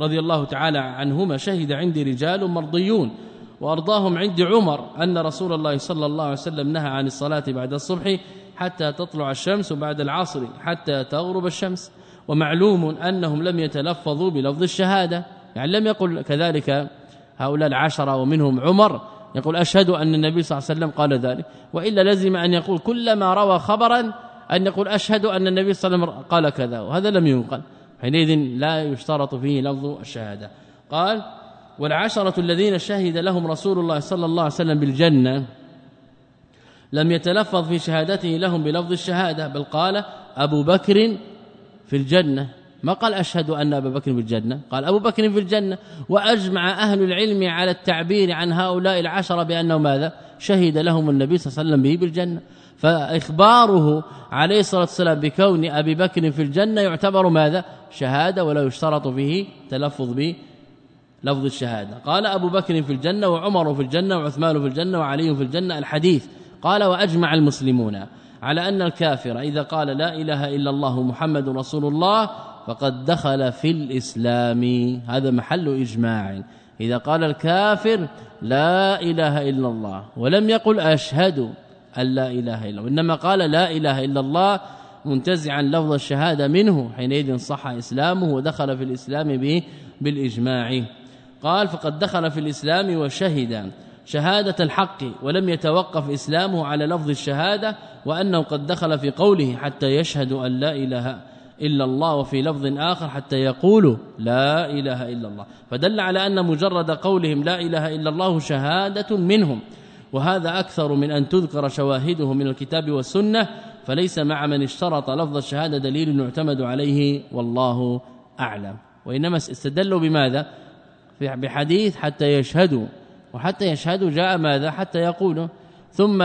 رضي الله تعالى عنهما شهد عندي رجال مرضيون وأرضاهم عندي عمر أن رسول الله صلى الله عليه وسلم نهى عن الصلاة بعد الصبح حتى تطلع الشمس وبعد العصر حتى تغرب الشمس. ومعلوم أنهم لم يتلفظوا بلفظ الشهادة. يعني لم يقل كذلك هؤلاء العشرة ومنهم عمر يقول أشهد أن النبي صلى الله عليه وسلم قال ذلك. وإلا لزم أن يقول كلما روى خبرا أن يقول أشهد أن النبي صلى الله عليه وسلم قال كذا وهذا لم ينقل. حينئذ لا يشترط فيه لفظ الشهادة. قال والعشرة الذين شهد لهم رسول الله صلى الله عليه وسلم بالجنة لم يتلفظ في شهادته لهم بلفظ الشهادة بل قال أبو بكر في الجنة. ما قال أشهد أن أبا بكر في الجنة؟ قال أبو بكر في الجنة. وأجمع أهل العلم على التعبير عن هؤلاء العشرة بأنه ماذا؟ شهد لهم النبي صلى الله عليه وسلم به بالجنة. فإخباره عليه الصلاة والسلام بكون أبي بكر في الجنة يعتبر ماذا؟ شهادة ولا يشترط فيه تلفظ به لفظ الشهادة. قال أبو بكر في الجنة وعمر في الجنة وعثمان في الجنة وعلي في الجنة. الحديث قال وأجمع المسلمون على أن الكافر إذا قال لا إله إلا الله محمد رسول الله فقد دخل في الإسلام. هذا محل إجماع. إذا قال الكافر لا إله إلا الله ولم يقل أشهد أن لا إله إلا الله إنما قال لا إله إلا الله منتزعا لفظ الشهادة منه حينئذ صح إسلامه ودخل في الإسلام به بالإجماع. قال فقد دخل في الإسلام وشهد شهادة الحق ولم يتوقف إسلامه على لفظ الشهادة وأنه قد دخل في قوله حتى يشهد أن لا إله إلا الله وفي لفظ آخر حتى يقولوا لا إله إلا الله. فدل على أن مجرد قولهم لا إله إلا الله شهادة منهم. وهذا أكثر من أن تذكر شواهده من الكتاب والسنة فليس مع من اشترط لفظ الشهادة دليل يعتمد عليه والله أعلم. وإنما استدلوا بماذا؟ بحديث حتى يشهدوا. وحتى يشهدوا جاء ماذا؟ حتى يقولوا. ثم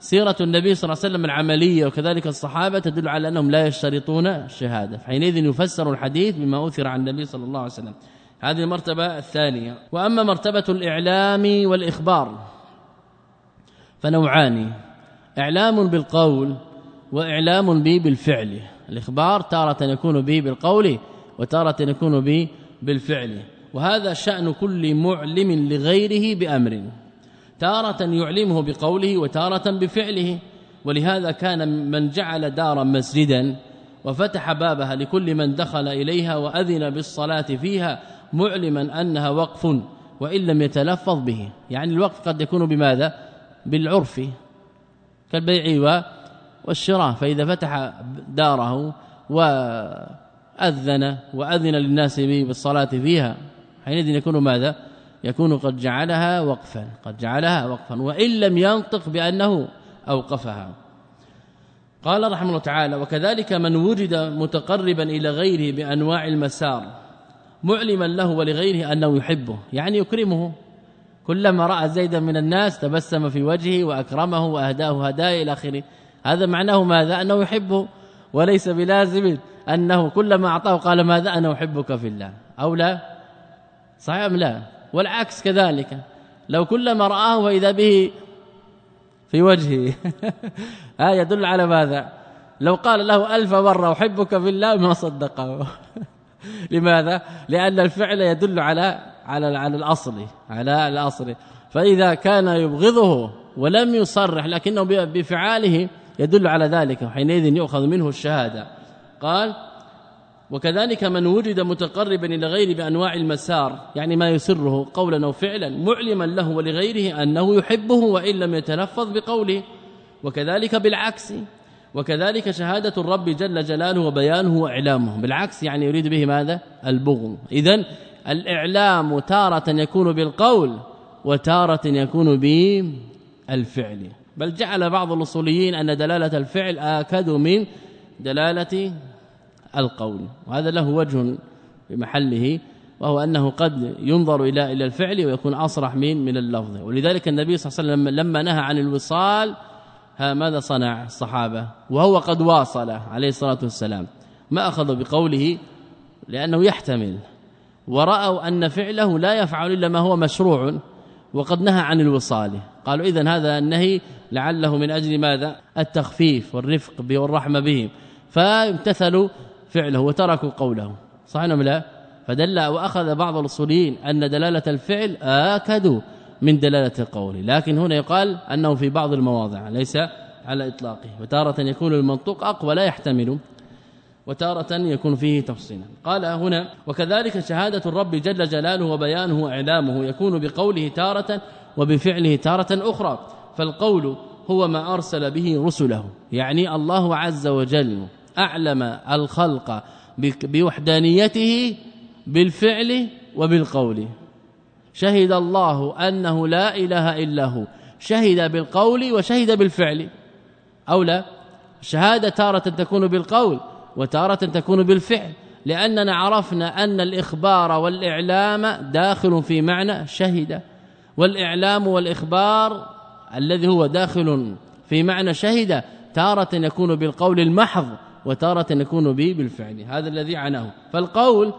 سيرة النبي صلى الله عليه وسلم العملية وكذلك الصحابة تدل على أنهم لا يشترطون الشهادة. فحينئذ يفسر الحديث بما أثر عن النبي صلى الله عليه وسلم. هذه المرتبة الثانية. وأما مرتبة الإعلام والإخبار فنوعان إعلام بالقول وإعلام به بالفعل. الإخبار تارة يكون به بالقول وتارة يكون به بالفعل. وهذا شأن كل معلم لغيره بأمر. تارة يعلمه بقوله وتارة بفعله. ولهذا كان من جعل دارا مسجدا وفتح بابها لكل من دخل إليها وأذن بالصلاة فيها معلما أنها وقف وإن لم يتلفظ به. يعني الوقف قد يكون بماذا؟ بالعرف كالبيع والشراء. فإذا فتح داره وأذن وأذن للناس بالصلاة فيها حينئذ يكون ماذا؟ يكون قد جعلها وقفا قد جعلها وقفا وإن لم ينطق بأنه أوقفها. قال رحمه الله تعالى وكذلك من وجد متقربا إلى غيره بأنواع المسار معلما له ولغيره أنه يحبه يعني يكرمه. كلما رأى زيدا من الناس تبسم في وجهه وأكرمه وأهداه هدايا إلى آخره. هذا معناه ماذا؟ أنه يحبه. وليس بلازم أنه كلما أعطاه قال ماذا أنا أحبك في الله؟ أو لا؟ صحيح أم لا؟ والعكس كذلك. لو كلما رآه وإذا به في وجهه. هذا يدل على ماذا؟ لو قال له ألف مرة أحبك في الله ما صدقه. لماذا؟ لأن الفعل يدل على على على الأصل على الأصل. فإذا كان يبغضه ولم يصرح لكنه بفعاله يدل على ذلك. حينئذ يؤخذ منه الشهادة. قال وكذلك من وجد متقربا إلى غير بأنواع المسار يعني ما يسره قولا أو فعلا معلما له ولغيره أنه يحبه وإن لم يتلفظ بقوله. وكذلك بالعكس وكذلك شهادة الرب جل جلاله وبيانه وإعلامه. بالعكس يعني يريد به ماذا؟ البغض. اذا الإعلام تارة يكون بالقول وتارة يكون بالفعل. بل جعل بعض الأصوليين أن دلالة الفعل آكد من دلالة القول. وهذا له وجه بمحله وهو أنه قد ينظر إلى إلى الفعل ويكون أصرح من من اللفظ. ولذلك النبي صلى الله عليه وسلم لما نهى عن الوصال ها ماذا صنع الصحابة؟ وهو قد واصل عليه الصلاة والسلام. ما اخذ بقوله؟ لأنه يحتمل. ورأوا أن فعله لا يفعل إلا ما هو مشروع وقد نهى عن الوصال. قالوا اذا هذا النهي لعله من أجل ماذا؟ التخفيف والرفق والرحمة بهم فامتثلوا فعله وتركوا قوله. صح أم لا؟ فدل وأخذ بعض الأصوليين أن دلالة الفعل آكد من دلالة القول. لكن هنا يقال أنه في بعض المواضع ليس على إطلاقه. وتارة يكون المنطوق أقوى لا يحتمل. وتارة يكون فيه تفصيلا. قال هنا وكذلك شهادة الرب جل جلاله وبيانه واعلامه يكون بقوله تارة وبفعله تارة أخرى. فالقول هو ما أرسل به رسله. يعني الله عز وجل أعلم الخلق بوحدانيته بالفعل وبالقول. شهد الله أنه لا إله إلا هو. شهد بالقول وشهد بالفعل. أو لا؟ شهادة تارة تكون بالقول وتارة تكون بالفعل. لأننا عرفنا أن الإخبار والإعلام داخل في معنى شهد. والإعلام والإخبار الذي هو داخل في معنى شهد تارة يكون بالقول المحض. وتارة يكون به بالفعل. هذا الذي عناه. فالقول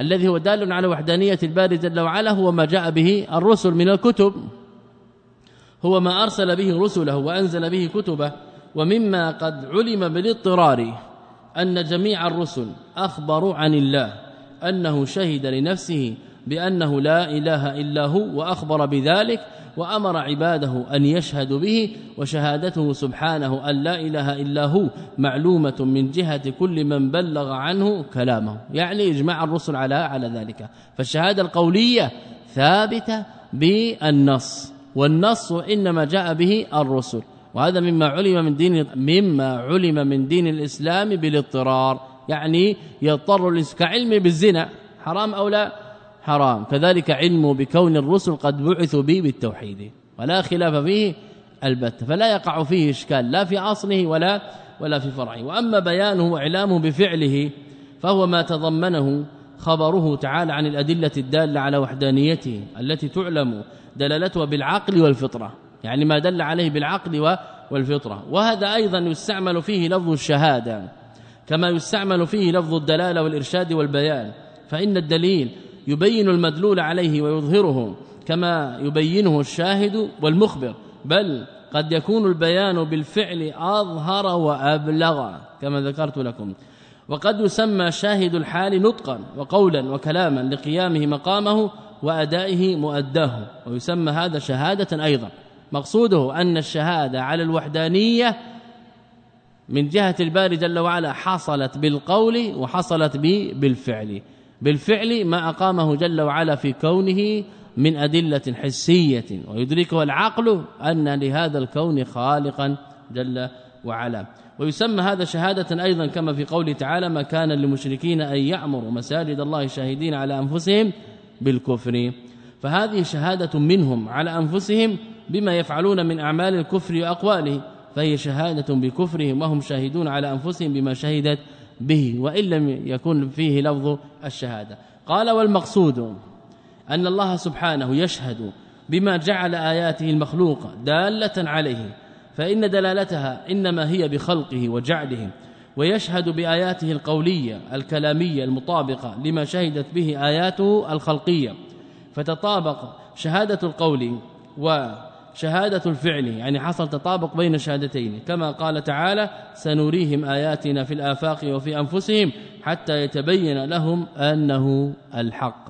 الذي هو دال على وحدانية الباري جل وعلا هو ما جاء به الرسل من الكتب. هو ما أرسل به رسله وأنزل به كتبه. ومما قد علم بالاضطرار أن جميع الرسل أخبروا عن الله أنه شهد لنفسه بأنه لا إله إلا هو وأخبر بذلك وأمر عباده أن يشهدوا به وشهادته سبحانه أن لا إله إلا هو معلومة من جهة كل من بلغ عنه كلامه. يعني إجماع الرسل على على ذلك. فالشهادة القولية ثابتة بالنص. والنص إنما جاء به الرسل. وهذا مما علم من دين مما علم من دين الإسلام بالاضطرار. يعني يضطر كعلم بالزنا. حرام أو لا؟ حرام. كذلك علمه بكون الرسل قد بعثوا به بالتوحيد. ولا خلاف فيه البتة فلا يقع فيه إشكال. لا في أصله ولا ولا في فرعه. وأما بيانه وإعلامه بفعله فهو ما تضمنه خبره تعالى عن الأدلة الدالة على وحدانيته التي تعلم دلالتها بالعقل والفطرة. يعني ما دل عليه بالعقل والفطرة. وهذا أيضا يستعمل فيه لفظ الشهادة. كما يستعمل فيه لفظ الدلالة والإرشاد والبيان. فإن الدليل يبين المدلول عليه ويظهره كما يبينه الشاهد والمخبر بل قد يكون البيان بالفعل أظهر وأبلغ كما ذكرت لكم. وقد يسمى شاهد الحال نطقا وقولا وكلاما لقيامه مقامه وأدائه مؤداه ويسمى هذا شهادة أيضا. مقصوده أن الشهادة على الوحدانية من جهة الباري جل وعلا حصلت بالقول وحصلت بالفعل. بالفعل ما أقامه جل وعلا في كونه من أدلة حسية ويدركه العقل أن لهذا الكون خالقا جل وعلا. ويسمى هذا شهادة أيضا كما في قوله تعالى ما كان للمشركين أن يعمروا مساجد الله شاهدين على أنفسهم بالكفر. فهذه شهادة منهم على أنفسهم بما يفعلون من أعمال الكفر وأقواله فهي شهادة بكفرهم وهم شاهدون على أنفسهم بما شهدت به وإن لم يكن فيه لفظ الشهادة. قال والمقصود أن الله سبحانه يشهد بما جعل آياته المخلوقة دالة عليه فإن دلالتها إنما هي بخلقه وجعله ويشهد بآياته القولية الكلامية المطابقة لما شهدت به آياته الخلقية. فتطابق شهادة القول وشهادة الفعل يعني حصل تطابق بين الشهادتين. كما قال تعالى سنريهم آياتنا في الآفاق وفي أنفسهم حتى يتبين لهم أنه الحق.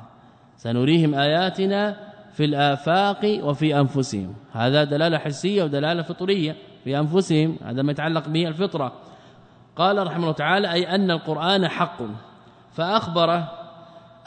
سنريهم آياتنا في الآفاق وفي أنفسهم. هذا دلالة حسية ودلالة فطرية في أنفسهم هذا ما يتعلق به الفطرة. قال رحمه الله تعالى أي أن القرآن حق. فأخبر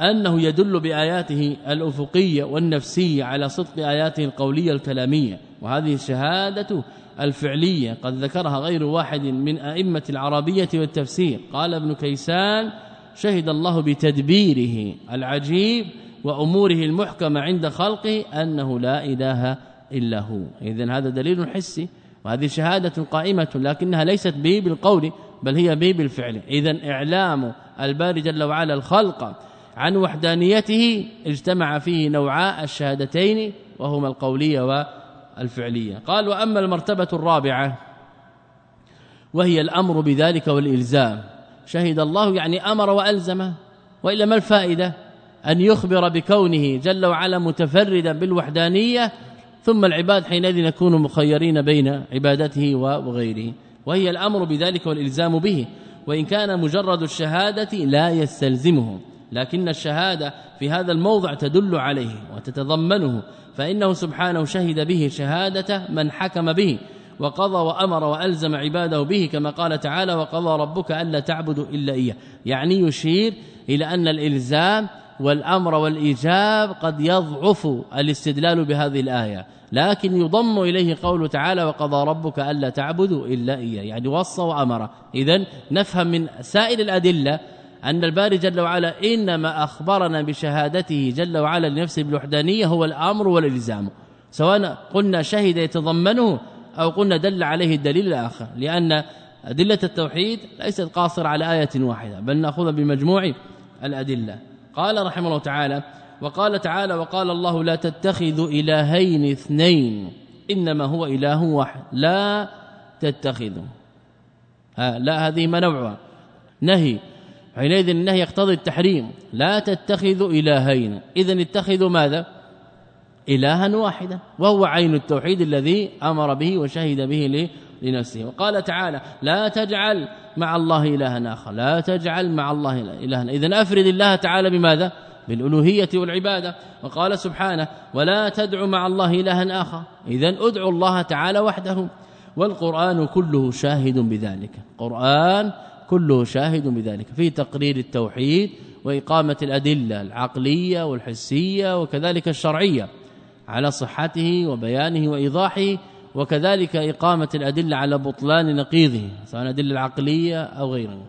أنه يدل بآياته الأفقية والنفسية على صدق آياته القولية الكلامية وهذه الشهادة الفعلية قد ذكرها غير واحد من أئمة العربية والتفسير. قال ابن كيسان شهد الله بتدبيره العجيب وأموره المحكمة عند خلقه أنه لا إله إلا هو. اذا هذا دليل حسي وهذه شهادة قائمة لكنها ليست به بالقول بل هي به بالفعل اذا إعلام الباري جل وعلا الخلق عن وحدانيته اجتمع فيه نوعاء الشهادتين وهما القولية والفعلية. قال وأما المرتبة الرابعة وهي الأمر بذلك والإلزام. شهد الله يعني أمر وألزم. وإلا ما الفائدة؟ أن يخبر بكونه جل وعلا متفردا بالوحدانية ثم العباد حينئذ يكونوا مخيرين بين عبادته وغيره. وهي الأمر بذلك والإلزام به. وإن كان مجرد الشهادة لا يستلزمه. لكن الشهادة في هذا الموضع تدل عليه وتتضمنه فإنه سبحانه شهد به شهادة من حكم به وقضى وأمر وألزم عباده به كما قال تعالى وقضى ربك ألا تعبدوا إلا إياه يعني يشير إلى أن الإلزام والأمر والإيجاب قد يضعف الاستدلال بهذه الآية لكن يضم إليه قوله تعالى وقضى ربك ألا تعبدوا إلا إياه يعني وصى وأمر. اذا نفهم من سائر الأدلة أن الباري جل وعلا إنما أخبرنا بشهادته جل وعلا لنفسه بالوحدانية هو الأمر والإلزام. سواء قلنا شهد يتضمنه أو قلنا دل عليه الدليل الآخر. لأن أدلة التوحيد ليست قاصرة على آية واحدة بل ناخذها بمجموع الأدلة. قال رحمه الله تعالى وقال تعالى وقال الله لا تتخذوا إلهين اثنين إنما هو إله واحد. لا تتخذوا ها لا هذه منوعها نهي. حينئذ النهي يقتضي التحريم. لا تتخذوا إلهين. اذا اتخذوا ماذا؟ إلها واحدا وهو عين التوحيد الذي أمر به وشهد به لنفسه. وقال تعالى لا تجعل مع الله الها آخر. لا تجعل مع الله الها. اذا أفرد الله تعالى بماذا؟ بالألوهية والعبادة. وقال سبحانه ولا تدع مع الله الها آخر. اذا ادعوا الله تعالى وحده. والقرآن كله شاهد بذلك. القران كله شاهد بذلك. في تقرير التوحيد وإقامة الأدلة العقلية والحسية وكذلك الشرعية على صحته وبيانه وإيضاحه وكذلك إقامة الأدلة على بطلان نقيضه سواء أدلة العقلية أو غيره.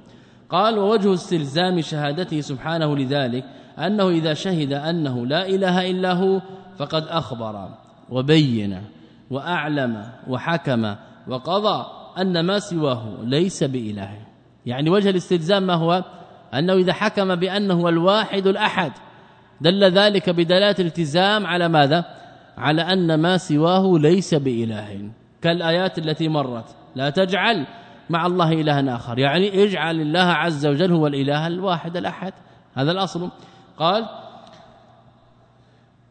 قال ووجه استلزام شهادته سبحانه لذلك أنه إذا شهد أنه لا إله إلا هو فقد أخبر وبين وأعلم وحكم وقضى أن ما سواه ليس بإله. يعني وجه الاستلزام ما هو؟ أنه إذا حكم بأنه هو الواحد الأحد دل ذلك بدلالة التزام على ماذا؟ على أن ما سواه ليس بإله. كالآيات التي مرت لا تجعل مع الله الها آخر. يعني اجعل الله عز وجل هو الإله الواحد الأحد. هذا الأصل. قال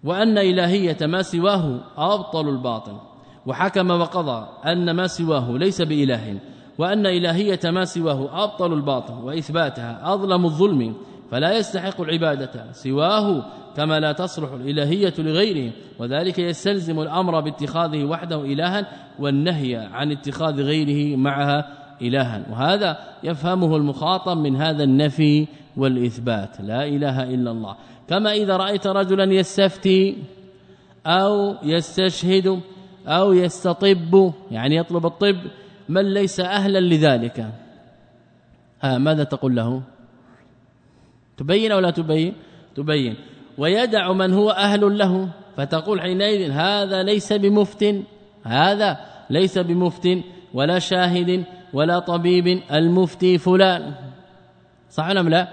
وأن إلهية ما سواه أبطل الباطل. وحكم وقضى أن ما سواه ليس بإله. وأن إلهية ما سواه أبطل الباطل وإثباتها أظلم الظلم فلا يستحق العبادة سواه كما لا تصلح الإلهية لغيره وذلك يستلزم الأمر باتخاذه وحده الها والنهي عن اتخاذ غيره معها الها. وهذا يفهمه المخاطب من هذا النفي والإثبات لا إله إلا الله. كما إذا رأيت رجلا يستفتي أو يستشهد أو يستطب يعني يطلب الطب من ليس أهلا لذلك. ها ماذا تقول له؟ تبين أو لا تبين؟ تبين. ويدع من هو أهل له. فتقول حينئذ هذا ليس بمفت. هذا ليس بمفت ولا شاهد ولا طبيب المفتي فلان. صح أم لا؟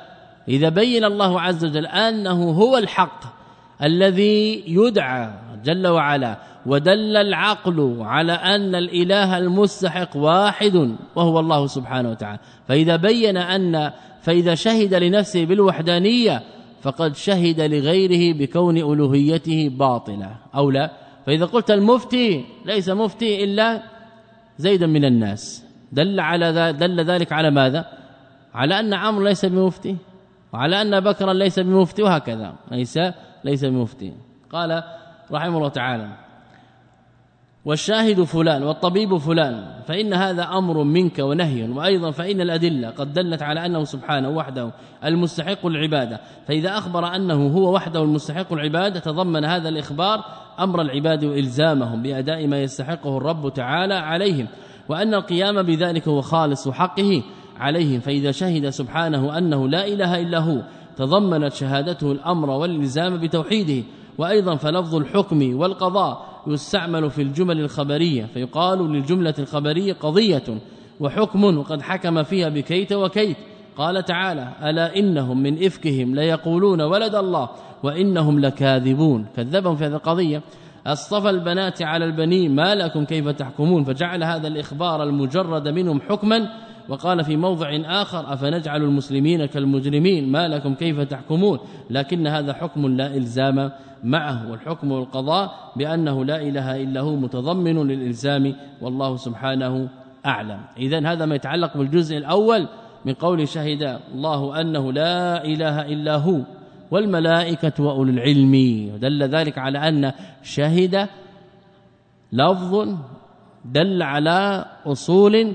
إذا بين الله عز وجل أنه هو الحق الذي يدعى جل وعلا ودل العقل على أن الإله المستحق واحد وهو الله سبحانه وتعالى. فإذا بين أن فإذا شهد لنفسه بالوحدانية فقد شهد لغيره بكون ألوهيته باطلة. أو لا؟ فإذا قلت المفتي ليس مفتي إلا زيدا من الناس. دل على دل ذلك على ماذا؟ على أن عمرو ليس بمفتي وعلى أن بكرا ليس بمفتي وهكذا. ليس ليس بمفتي. قال رحمه الله تعالى. والشاهد فلان والطبيب فلان فإن هذا أمر منك ونهي وأيضا فإن الأدلة قد دلت على أنه سبحانه وحده المستحق العبادة. فإذا أخبر أنه هو وحده المستحق العبادة تضمن هذا الإخبار أمر العباد وإلزامهم بأداء ما يستحقه الرب تعالى عليهم. وأن القيام بذلك هو خالص حقه عليهم. فإذا شهد سبحانه أنه لا إله إلا هو تضمنت شهادته الأمر والإلزام بتوحيده. وأيضا فلفظ الحكم والقضاء يستعمل في الجمل الخبرية فيقال للجملة الخبرية قضية وحكم وقد حكم فيها بكيت وكيت. قال تعالى ألا إنهم من إفكهم ليقولون ولد الله وإنهم لكاذبون. كذبهم في هذه القضية. أصطفى البنات على البنين ما لكم كيف تحكمون؟ فجعل هذا الإخبار المجرد منهم حكما. وقال في موضع آخر أفنجعل المسلمين كالمجرمين ما لكم كيف تحكمون؟ لكن هذا حكم لا إلزام معه والحكم والقضاء بأنه لا إله إلا هو متضمن للإلزام والله سبحانه أعلم. اذا هذا ما يتعلق بالجزء الأول من قول شهد الله أنه لا إله إلا هو والملائكة واولو العلم. ودل ذلك على أن شهد لفظ دل على أصول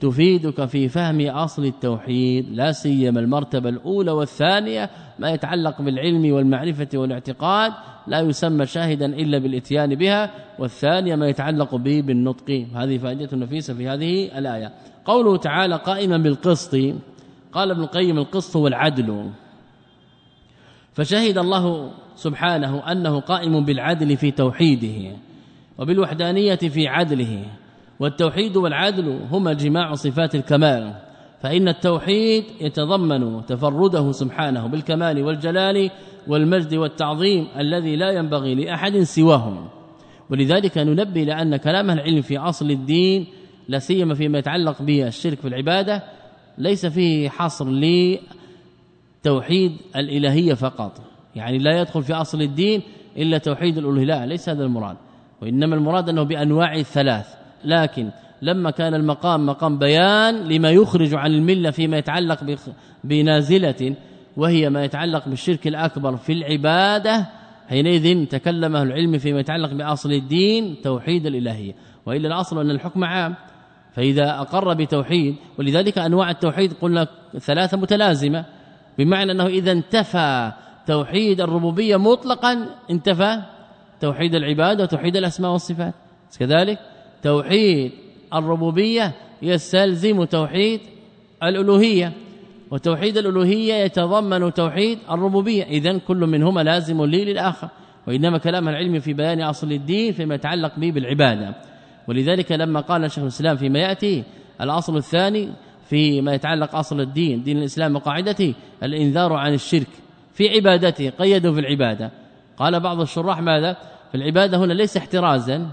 تفيدك في فهم أصل التوحيد لا سيما المرتبة الأولى والثانية ما يتعلق بالعلم والمعرفة والاعتقاد لا يسمى شاهدا إلا بالإتيان بها والثانية ما يتعلق به بالنطق. هذه فائدة نفيسة في هذه الآية. قوله تعالى قائما بالقسط قال ابن القيم القسط هو العدل. فشهد الله سبحانه أنه قائم بالعدل في توحيده وبالوحدانية في عدله. والتوحيد والعدل هما جماع صفات الكمال فإن التوحيد يتضمن تفرده سبحانه بالكمال والجلال والمجد والتعظيم الذي لا ينبغي لأحد سواهم. ولذلك ننبه لأن كلام العلم في أصل الدين لا سيما فيما يتعلق بالشرك في العبادة ليس فيه حصر لتوحيد الإلهية فقط. يعني لا يدخل في أصل الدين إلا توحيد الألوهية لا ليس هذا المراد. وإنما المراد أنه بأنواع الثلاث. لكن لما كان المقام مقام بيان لما يخرج عن الملة فيما يتعلق بنازلة وهي ما يتعلق بالشرك الأكبر في العبادة حينئذ تكلم أهل العلم فيما يتعلق بأصل الدين توحيد الإلهية. وإلا الأصل أن الحكم عام. فإذا أقر بتوحيد ولذلك أنواع التوحيد قلنا ثلاثة متلازمة. بمعنى أنه إذا انتفى توحيد الربوبية مطلقا انتفى توحيد العبادة وتوحيد الأسماء والصفات. كذلك توحيد الربوبية يستلزم توحيد الألوهية وتوحيد الألوهية يتضمن توحيد الربوبية. اذا كل منهما لازم لي للآخر وإنما كلام العلم في بيان أصل الدين فيما يتعلق به بالعبادة. ولذلك لما قال شيخ الإسلام فيما يأتي الأصل الثاني فيما يتعلق أصل الدين دين الإسلام وقاعدته الإنذار عن الشرك في عبادته قيدوا في العبادة. قال بعض الشراح ماذا؟ في العبادة هنا ليس احترازا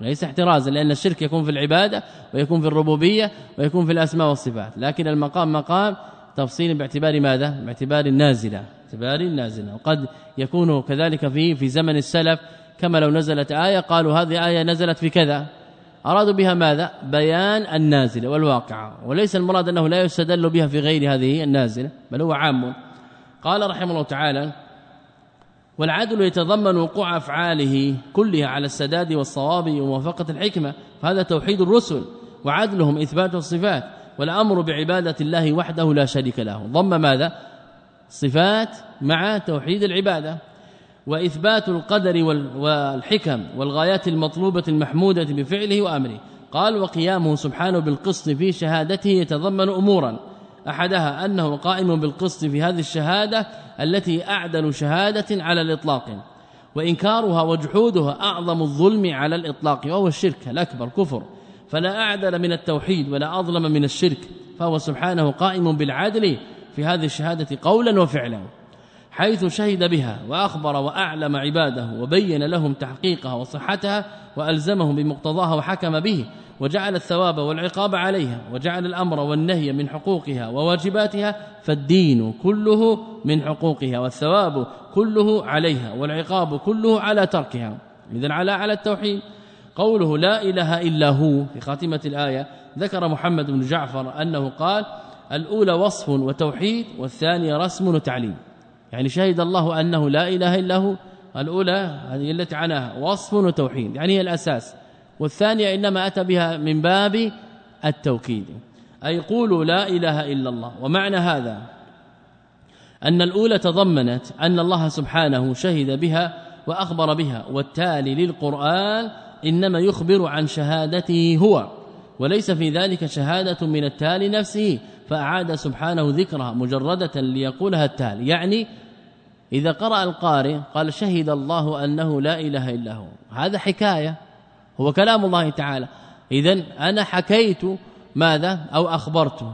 ليس احترازا لأن الشرك يكون في العبادة ويكون في الربوبية ويكون في الأسماء والصفات. لكن المقام مقام تفصيل باعتبار ماذا؟ باعتبار النازله باعتبار النازله وقد يكون كذلك في في زمن السلف كما لو نزلت آية قالوا هذه آية نزلت في كذا. أرادوا بها ماذا؟ بيان النازلة والواقعة. وليس المراد أنه لا يستدل بها في غير هذه النازلة بل هو عام. قال رحمه الله تعالى والعدل يتضمن وقوع أفعاله كلها على السداد والصواب وموافقة الحكمة فهذا توحيد الرسل وعدلهم إثبات الصفات والأمر بعبادة الله وحده لا شريك له. ضم ماذا؟ صفات مع توحيد العبادة. وإثبات القدر والحكم والغايات المطلوبة المحمودة بفعله وأمره. قال وقيامه سبحانه بالقسط في شهادته يتضمن أمورا أحدها أنه قائم بالقسط في هذه الشهادة التي أعدل شهادة على الإطلاق وإنكارها وجحودها أعظم الظلم على الإطلاق وهو الشرك الأكبر كفر فلا أعدل من التوحيد ولا أظلم من الشرك فهو سبحانه قائم بالعدل في هذه الشهادة قولا وفعلا حيث شهد بها وأخبر وأعلم عباده وبين لهم تحقيقها وصحتها وألزمهم بمقتضاها وحكم به وجعل الثواب والعقاب عليها وجعل الأمر والنهي من حقوقها وواجباتها فالدين كله من حقوقها والثواب كله عليها والعقاب كله على تركها. اذا على على التوحيد. قوله لا إله إلا هو في خاتمة الآية ذكر محمد بن جعفر أنه قال الأولى وصف وتوحيد والثانية رسم وتعليم. يعني شهد الله أنه لا إله إلا هو. الأولى هذه التي عناها وصف وتوحيد. يعني هي الأساس. والثانية إنما أتى بها من باب التوكيد. أي قولوا لا إله إلا الله. ومعنى هذا أن الأولى تضمنت أن الله سبحانه شهد بها وأخبر بها والتالي للقرآن إنما يخبر عن شهادته هو وليس في ذلك شهادة من التالي نفسه فأعاد سبحانه ذكرها مجردة ليقولها التالي. يعني إذا قرأ القارئ قال شهد الله أنه لا إله إلا هو. هذا حكاية. هو كلام الله تعالى. اذا أنا حكيت ماذا؟ أو أخبرت.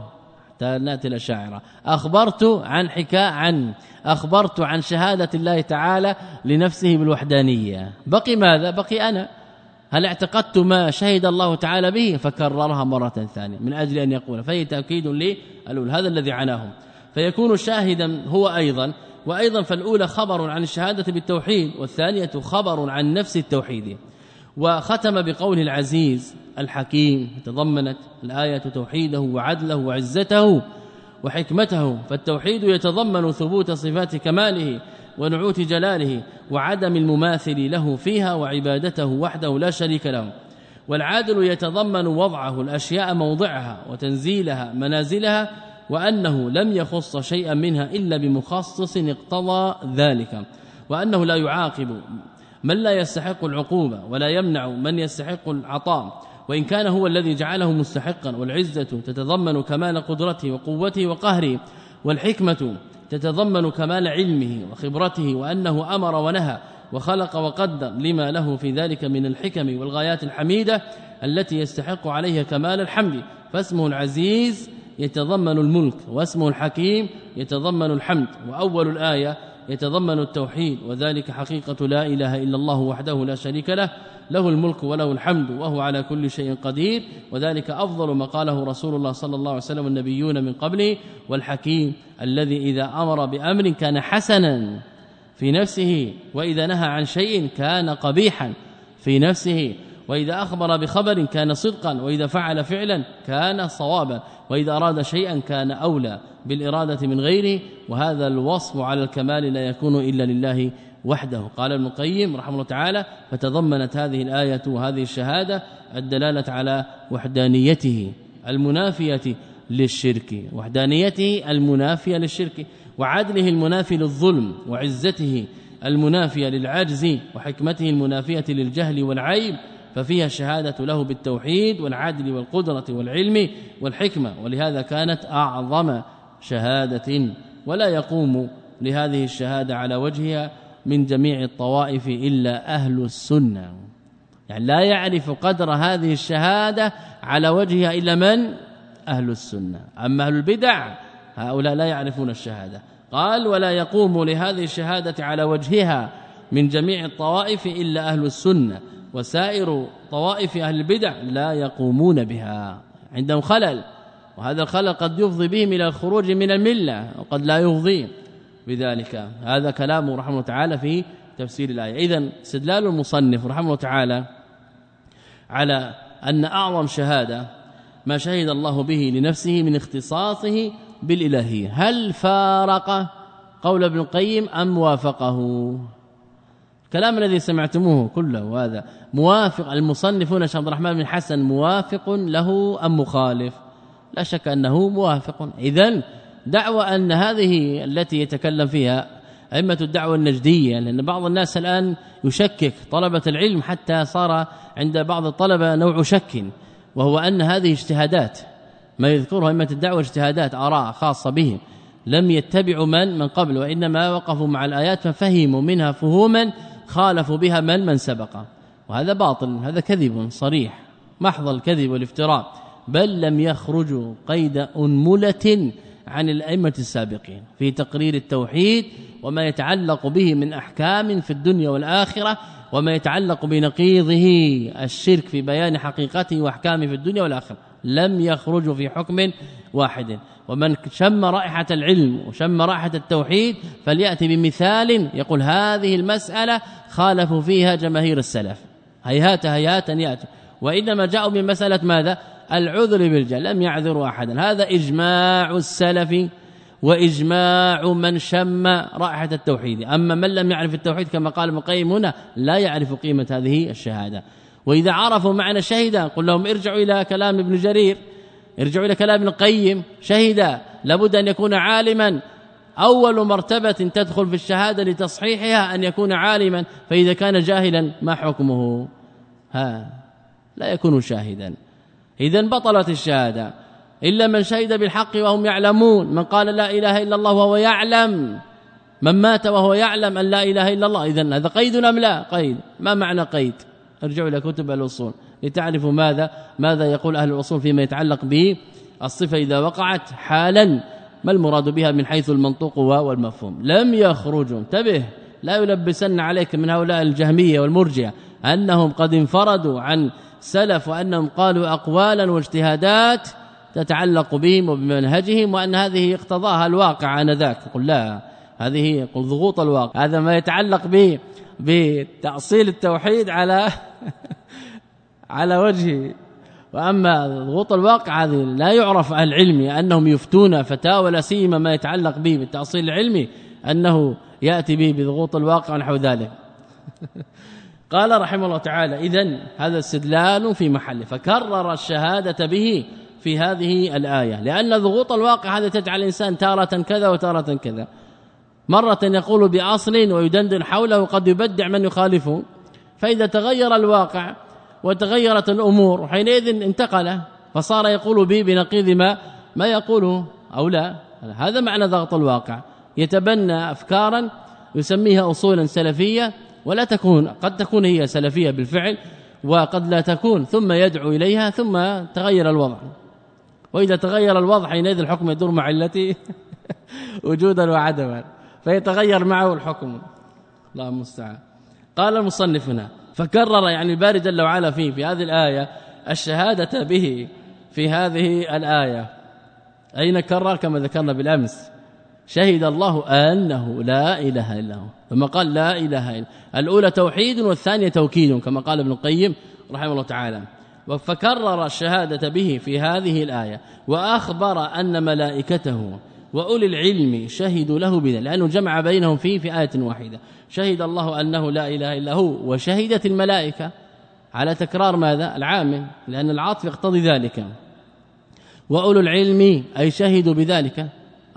ناتي الاشاعره أخبرت عن حكاء عن. أخبرت عن شهادة الله تعالى لنفسه بالوحدانية. بقي ماذا؟ بقي أنا. هل اعتقدت ما شهد الله تعالى به؟ فكررها مرة ثانية من أجل أن يقول. فهي تأكيد لي هذا الذي عناهم فيكون شاهدا هو أيضا. وأيضا فالأولى خبر عن الشهادة بالتوحيد. والثانية خبر عن نفس التوحيد. وختم بقول العزيز الحكيم تضمنت الآية توحيده وعدله وعزته وحكمته فالتوحيد يتضمن ثبوت صفات كماله ونعوت جلاله وعدم المماثل له فيها وعبادته وحده لا شريك له. والعادل يتضمن وضعه الأشياء موضعها وتنزيلها منازلها وأنه لم يخص شيئا منها إلا بمخصص اقتضى ذلك وأنه لا يعاقب من لا يستحق العقوبة ولا يمنع من يستحق العطاء وإن كان هو الذي جعله مستحقا والعزة تتضمن كمال قدرته وقوته وقهره والحكمة تتضمن كمال علمه وخبرته وأنه أمر ونهى وخلق وقدر لما له في ذلك من الحكم والغايات الحميدة التي يستحق عليها كمال الحمد. فاسمه العزيز يتضمن الملك واسمه الحكيم يتضمن الحمد. وأول الآية يتضمن التوحيد وذلك حقيقة لا إله إلا الله وحده لا شريك له له الملك وله الحمد وهو على كل شيء قدير وذلك أفضل ما قاله رسول الله صلى الله عليه وسلم النبيون من قبله والحكيم الذي إذا أمر بأمر كان حسنا في نفسه وإذا نهى عن شيء كان قبيحا في نفسه وإذا أخبر بخبر كان صدقا وإذا فعل فعلا كان صوابا. وإذا أراد شيئا كان أولى بالإرادة من غيره وهذا الوصف على الكمال لا يكون إلا لله وحده. قال ابن القيم رحمه الله تعالى فتضمنت هذه الآية وهذه الشهادة الدلالة على وحدانيته المنافية للشرك وحدانيته المنافية للشرك وعدله المنافي للظلم وعزته المنافية للعجز وحكمته المنافية للجهل والعيب ففيها الشهادة له بالتوحيد والعدل والقدرة والعلم والحكمة ولهذا كانت أعظم شهادة ولا يقوم لهذه الشهادة على وجهها من جميع الطوائف إلا أهل السنة. يعني لا يعرف قدر هذه الشهادة على وجهها إلا من؟ أهل السنة. أما أهل البدع هؤلاء لا يعرفون الشهادة. قال ولا يقوم لهذه الشهادة على وجهها من جميع الطوائف إلا أهل السنة وسائر طوائف أهل البدع لا يقومون بها عندهم خلل وهذا الخلل قد يفضي بهم إلى الخروج من الملة وقد لا يفضي. بذلك هذا كلامه رحمه الله تعالى في تفسير الآية. اذا استدلال المصنف رحمه الله تعالى على أن أعظم شهادة ما شهد الله به لنفسه من اختصاصه بالإلهية. هل فارق قول ابن القيم أم وافقه؟ الكلام الذي سمعتموه كله وهذا موافق المصنفون شيخ عبد الرحمن بن حسن موافق له أم مخالف؟ لا شك أنه موافق. اذا دعوى أن هذه التي يتكلم فيها أئمة الدعوة النجدية لأن بعض الناس الآن يشكك طلبة العلم حتى صار عند بعض الطلبة نوع شك وهو أن هذه اجتهادات ما يذكره أئمة الدعوة اجتهادات آراء خاصة بهم لم يتبعوا من من قبل وإنما وقفوا مع الآيات ففهموا منها فهوما خالفوا بها من من سبق. وهذا باطل هذا كذب صريح. محض الكذب والافتراء. بل لم يخرجوا قيد أنملة عن الأئمة السابقين في تقرير التوحيد وما يتعلق به من أحكام في الدنيا والآخرة وما يتعلق بنقيضه الشرك في بيان حقيقته وأحكامه في الدنيا والآخرة. لم يخرجوا في حكم واحد. ومن شم رائحة العلم وشم رائحة التوحيد فليأتي بمثال يقول هذه المسألة خالفوا فيها جماهير السلف. هيهات هيهات ياتوا وإنما جاءوا بمساله ماذا؟ العذر بالجهل لم يعذروا أحدا. هذا إجماع السلف وإجماع من شم رائحة التوحيد. أما من لم يعرف التوحيد كما قال القيم هنا لا يعرف قيمة هذه الشهادة. وإذا عرفوا معنى شهيدا قل لهم ارجعوا إلى كلام ابن جرير. ارجعوا إلى كلام القيم شهيدا لابد أن يكون عالما. أول مرتبة تدخل في الشهادة لتصحيحها أن يكون عالما فإذا كان جاهلا ما حكمه؟ ها لا يكون شاهدا. اذا بطلت الشهادة. إلا من شهد بالحق وهم يعلمون. من قال لا إله إلا الله وهو يعلم. من مات وهو يعلم أن لا إله إلا الله. اذا هذا قيد أم لا؟ قيد. ما معنى قيد؟ ارجعوا إلى كتب الأصول. لتعرفوا ماذا ماذا يقول أهل الأصول فيما يتعلق به الصفه إذا وقعت حالا ما المراد بها من حيث المنطوق والمفهوم. لم يخرجوا. انتبه لا يلبسن عليك من هؤلاء الجهمية والمرجئة أنهم قد انفردوا عن سلف وأنهم قالوا أقوالا واجتهادات تتعلق بهم وبمنهجهم وأن هذه اقتضاها الواقع آنذاك. قل لا هذه قل ضغوط الواقع. هذا ما يتعلق به بتأصيل التوحيد على على وجه وأما ضغوط الواقع هذه لا يعرف عن العلم أنهم يفتون فتاوى لا سيما ما يتعلق به بالتأصيل العلمي أنه يأتي به بضغوط الواقع ونحو ذلك. قال رحمه الله تعالى اذا هذا استدلال في محله فكرر الشهادة به في هذه الآية. لأن ضغوط الواقع هذا تجعل الإنسان تارة كذا وتارة كذا. مرة يقول بأصل ويدندن حوله وقد يبدع من يخالفه. فإذا تغير الواقع وتغيرت الأمور. حينئذ انتقل فصار يقول به بنقيض ما ما يقوله أو لا. هذا معنى ضغط الواقع. يتبنى أفكارا يسميها أصولا سلفية ولا تكون قد تكون هي سلفية بالفعل وقد لا تكون ثم يدعو إليها ثم تغير الوضع. وإذا تغير الوضع حينئذ الحكم يدور مع علته وجودا وعدما. فيتغير معه الحكم. الله المستعان. قال المصنف هنا فكرر يعني الباري جل وعلا فيه في هذه الآية الشهادة به في هذه الآية. أين كرر؟ كما ذكرنا بالأمس. شهد الله أنه لا إله إلا هو. ثم قال لا إله إلا الأولى توحيد والثانية توكيد كما قال ابن القيم رحمه الله تعالى. فكرر الشهادة به في هذه الآية وأخبر أن ملائكته وأولي العلم شهدوا له بذلك لأنه جمع بينهم فيه في إيه واحدة. شهد الله أنه لا إله إلا هو وشهدت الملائكة. على تكرار ماذا؟ العامل لأن العاطف يقتضي ذلك. وأولو العلم أي شهدوا بذلك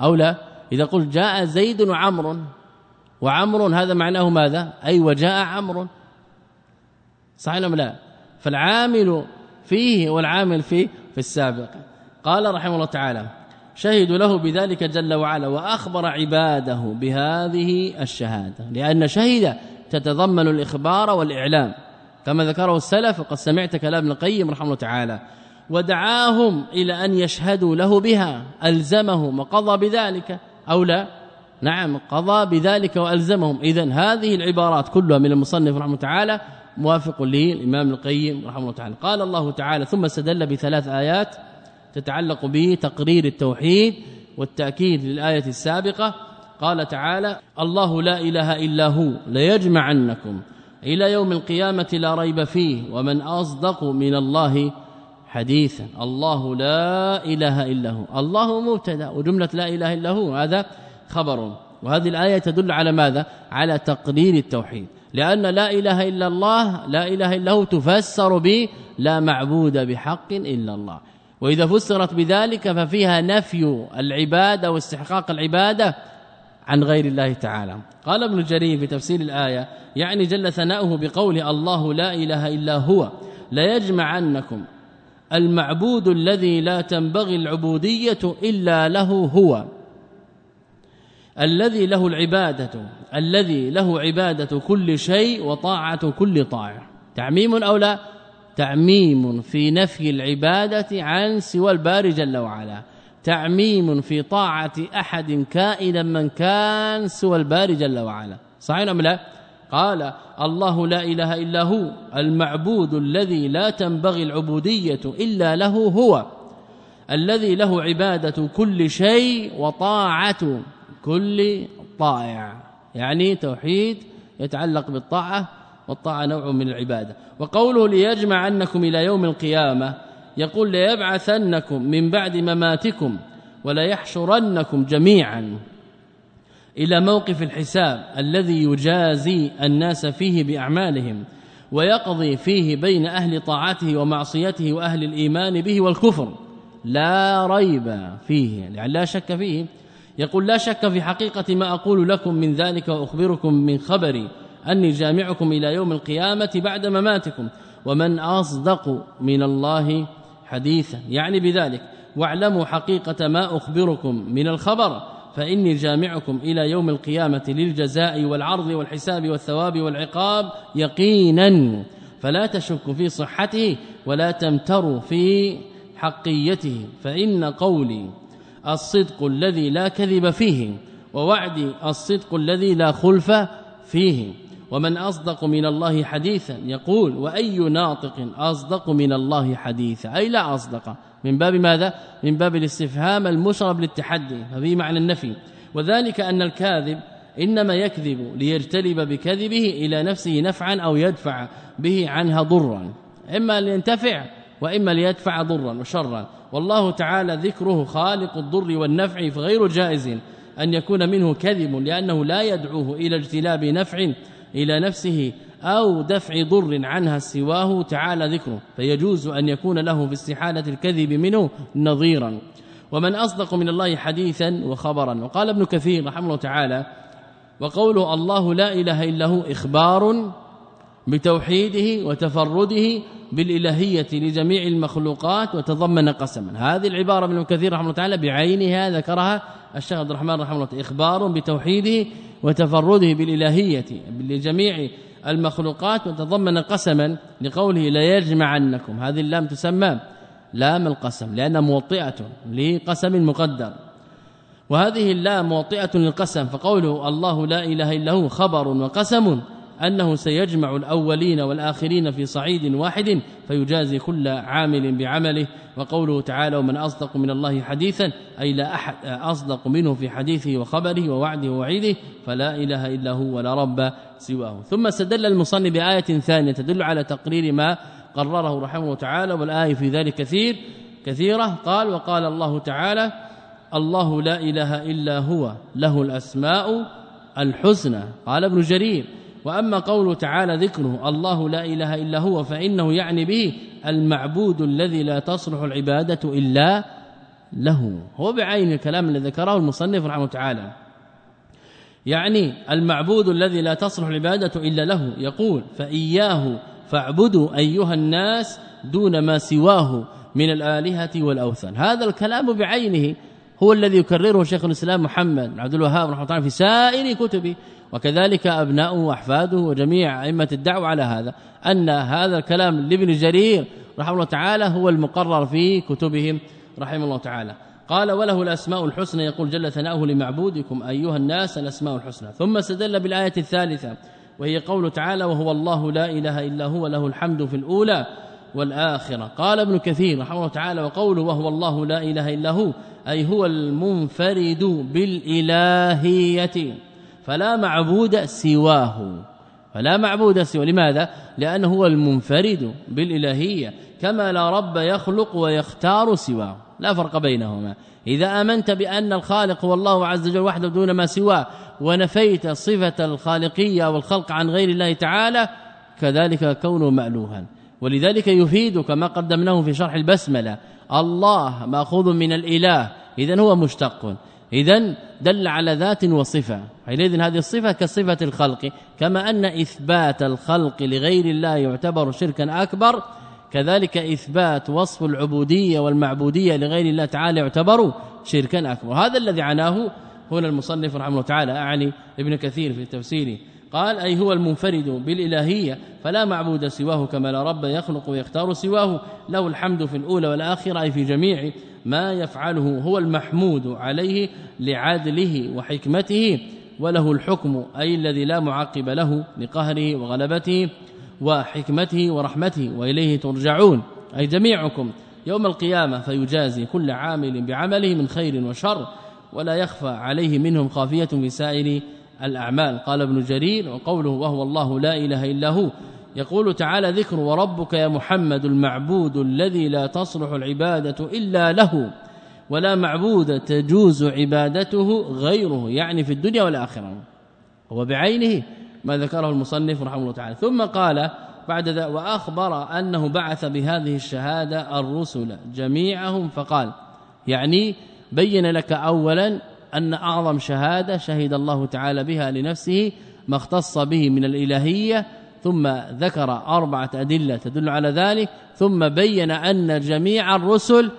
أو لا؟ إذا قلت جاء زيد وعمر وعمر هذا معناه ماذا؟ أي وجاء عمرو صحيح أم لا؟ فالعامل فيه والعامل في في السابق. قال رحمه الله تعالى شهدوا له بذلك جل وعلا وأخبر عباده بهذه الشهادة لأن شهد تتضمن الإخبار والإعلام. كما ذكره السلف وقد سمعت كلام القيم رحمه الله تعالى. ودعاهم إلى أن يشهدوا له بها ألزمهم وقضى بذلك أو لا؟ نعم قضى بذلك وألزمهم. اذا هذه العبارات كلها من المصنف رحمه الله تعالى موافق للإمام القيم رحمه الله تعالى. قال الله تعالى ثم استدل بثلاث آيات تتعلق بتقرير التوحيد والتأكيد للآية السابقة. قال تعالى الله لا إله إلا هو ليجمعنكم. إلى يوم القيامة لا ريب فيه ومن أصدق من الله حديثا. الله لا إله إلا هو. الله مبتدا وجملة لا إله إلا هو. هذا خبر. وهذه الآية تدل على ماذا؟ على تقرير التوحيد. لأن لا إله إلا الله لا إله إلا هو تفسر ب لا معبود بحق إلا الله. وإذا فسرت بذلك ففيها نفي العبادة واستحقاق العبادة عن غير الله تعالى. قال ابن جرير في تفسير الآية يعني جل ثناؤه بقوله الله لا إله إلا هو لا يجمعنكم المعبود الذي لا تنبغي العبودية إلا له هو. الذي له العبادة الذي له عبادة كل شيء وطاعة كل طائع تعميم أو لا؟ تعميم في نفي العبادة عن سوى الباري جل وعلا. تعميم في طاعة أحد كائنا من كان سوى الباري جل وعلا. صحيح أم لا؟ قال الله لا إله إلا هو المعبود الذي لا تنبغي العبودية إلا له هو الذي له عبادة كل شيء وطاعة كل طائع. يعني توحيد يتعلق بالطاعة والطاعه نوع من العبادة. وقوله ليجمع أنكم إلى يوم القيامة يقول ليبعثنكم من بعد مماتكم ولا يحشرنكم جميعا. إلى موقف الحساب الذي يجازي الناس فيه بأعمالهم ويقضي فيه بين أهل طاعته ومعصيته وأهل الإيمان به والكفر. لا ريب فيه يعني لا شك فيه. يقول لا شك في حقيقة ما أقول لكم من ذلك وأخبركم من خبري. أني جامعكم إلى يوم القيامة بعد مماتكم ومن أصدق من الله حديثا. يعني بذلك واعلموا حقيقة ما أخبركم من الخبر فإني جامعكم إلى يوم القيامة للجزاء والعرض والحساب والثواب والعقاب يقينا. فلا تشكوا في صحته ولا تمتروا في حقيته فإن قولي الصدق الذي لا كذب فيه ووعدي الصدق الذي لا خلف فيه. ومن أصدق من الله حديثا يقول وأي ناطق أصدق من الله حديثا أي لا أصدق. من باب ماذا؟ من باب الاستفهام المشرب للتحدي. ففي معنى النفي. وذلك أن الكاذب إنما يكذب ليجتلب بكذبه إلى نفسه نفعا أو يدفع به عنها ضرا. إما لينتفع وإما ليدفع ضرا وشرا. والله تعالى ذكره خالق الضر والنفع فغير جائز أن يكون منه كذب لأنه لا يدعوه إلى اجتلاب نفع إلى نفسه أو دفع ضر عنها سواه تعالى ذكره فيجوز أن يكون له في استحالة الكذب منه نظيرا. ومن أصدق من الله حديثا وخبرا. وقال ابن كثير رحمه الله تعالى وقوله الله لا إله إلا هو إخبار بتوحيده وتفرده بالإلهية لجميع المخلوقات وتضمن قسما. هذه العبارة من كثير رحمه الله تعالى بعينها ذكرها الشيخ عبد الرحمن رحمه الله إخبار بتوحيده وتفرده بالإلهية لجميع المخلوقات وتضمن قسما لقوله لا يجمعنكم. هذه اللام تسمى لام القسم لأنها موطئة لقسم مقدر. وهذه اللام موطئة للقسم فقوله الله لا إله إلا هو خبر وقسم أنه سيجمع الأولين والآخرين في صعيد واحد فيجازي كل عامل بعمله. وقوله تعالى ومن أصدق من الله حديثا أي لا أحد أصدق منه في حديثه وخبره ووعده ووعيده فلا إله إلا هو ولا رب سواه. ثم استدل المصنف بآية ثانية تدل على تقرير ما قرره رحمه تعالى والآية في ذلك كثير كثيرة. قال وقال الله تعالى الله لا إله إلا هو له الأسماء الحسنى قال ابن جرير وأما قوله تعالى ذكره الله لا إله إلا هو فإنه يعني به المعبود الذي لا تصلح العبادة إلا له. هو بعين الكلام الذي ذكره المصنف رحمه تعالى. يعني المعبود الذي لا تصلح العبادة إلا له. يقول فإياه فاعبدوا أيها الناس دون ما سواه من الآلهة والأوثان. هذا الكلام بعينه هو الذي يكرره شيخ الإسلام محمد بن عبد الوهاب رحمة الله في سائر كتبه. وكذلك أبناؤه وأحفاده وجميع أئمة الدعوة على هذا أن هذا الكلام لابن جرير رحمه الله تعالى هو المقرر في كتبهم رحمه الله تعالى. قال وله الأسماء الحسنى. يقول جل ثناؤه لمعبودكم أيها الناس الأسماء الحسنى. ثم استدل بالآية الثالثة وهي قول تعالى وهو الله لا إله إلا هو له الحمد في الأولى والآخرة. قال ابن كثير رحمه الله تعالى وقوله وهو الله لا إله إلا هو أي هو المنفرد بالإلهية فلا معبود سواه. فلا معبود سواه. لماذا؟ لأنه هو المنفرد بالإلهية كما لا رب يخلق ويختار سواه. لا فرق بينهما. إذا آمنت بأن الخالق هو الله عز وجل وحده دون ما سواه ونفيت صفة الخالقية والخلق عن غير الله تعالى كذلك كونه مألوها. ولذلك يفيد كما قدمناه في شرح البسملة. الله مأخوذ من الإله. اذا هو مشتق. اذا دل على ذات وصفة. حينئذ هذه الصفة كصفة الخلق. كما أن إثبات الخلق لغير الله يعتبر شركا أكبر كذلك إثبات وصف العبودية والمعبودية لغير الله تعالى يعتبر شركا أكبر. هذا الذي عناه هنا المصنف رحمه الله تعالى أعني ابن كثير في تفسيره. قال أي هو المنفرد بالإلهية فلا معبود سواه كما لا رب يخلق ويختار سواه. له الحمد في الأولى والآخرة أي في جميع ما يفعله هو المحمود عليه لعدله وحكمته وله الحكم أي الذي لا معقب له لقهره وغلبته وحكمته ورحمته وإليه ترجعون. أي جميعكم يوم القيامة فيجازي كل عامل بعمله من خير وشر ولا يخفى عليه منهم خافية في سائر الأعمال. قال ابن جرير وقوله وهو الله لا إله إلا هو. يقول تعالى ذكر وربك يا محمد المعبود الذي لا تصلح العبادة إلا له ولا معبود تجوز عبادته غيره يعني في الدنيا والآخرة. هو بعينه ما ذكره المصنف رحمه الله تعالى. ثم قال بعد ذا وأخبر أنه بعث بهذه الشهادة الرسل جميعهم فقال يعني بين لك اولا أن أعظم شهادة شهد الله تعالى بها لنفسه ما اختص به من الإلهية ثم ذكر أربعة أدلة تدل على ذلك ثم بين أن جميع الرسل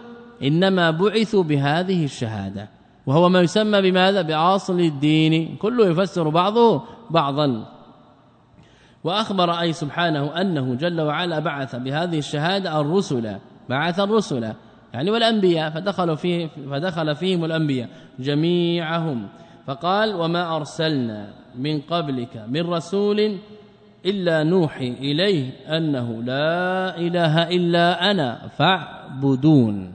إنما بعثوا بهذه الشهادة. وهو ما يسمى بماذا؟ بأصل الدين. كله يفسر بعضه بعضا. وأخبر أي سبحانه أنه جل وعلا بعث بهذه الشهادة الرسل بعث الرسل. يعني والأنبياء فدخلوا فيه فدخل فيهم الأنبياء جميعهم. فقال وما أرسلنا من قبلك من رسول إلا نوحي إليه أنه لا إله إلا أنا فاعبدون.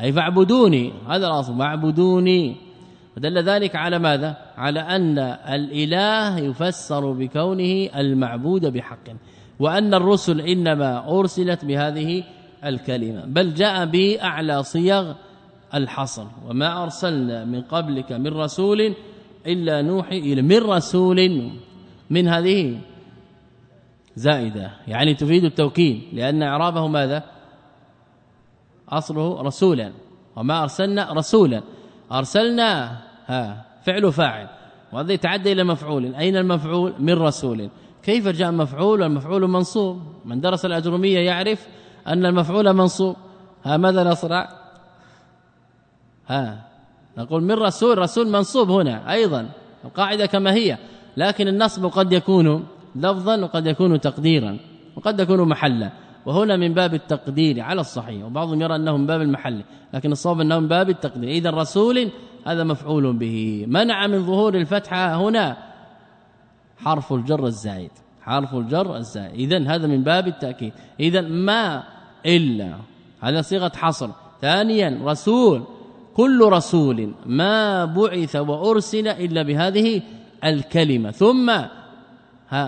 أي فاعبدوني هذا الأصل فاعبدوني. ودل ذلك على ماذا؟ على أن الإله يفسر بكونه المعبود بحق وأن الرسل إنما أرسلت بهذه الكلمة. بل جاء بأعلى صيغ الحصر. وما أرسلنا من قبلك من رسول إلا نوحي إلى من رسول من هذه زائدة. يعني تفيد التوكيد. لأن إعرابه ماذا؟ أصله رسولا. وما أرسلنا رسولا. ارسلنا ها فعل فاعل وهذا يتعدى إلى مفعول. أين المفعول؟ من رسول. كيف جاء مفعول؟ والمفعول منصوب. من درس الأجرمية يعرف أن المفعول منصوب. ها ماذا نصنع؟ ها نقول من رسول رسول منصوب هنا أيضا القاعدة كما هي لكن النصب قد يكون لفظا وقد يكون تقديرا وقد يكون محلا. وهنا من باب التقدير على الصحيح وبعضهم يرى أنه من باب المحل لكن الصواب أنه من باب التقدير. إذا الرسول هذا مفعول به. منع من ظهور الفتحة هنا حرف الجر الزائد حرف الجر الزائد. اذا هذا من باب التأكيد. اذا ما إلا. هذا صيغة حصر. ثانيا رسول. كل رسول ما بعث وأرسل إلا بهذه الكلمة. ثم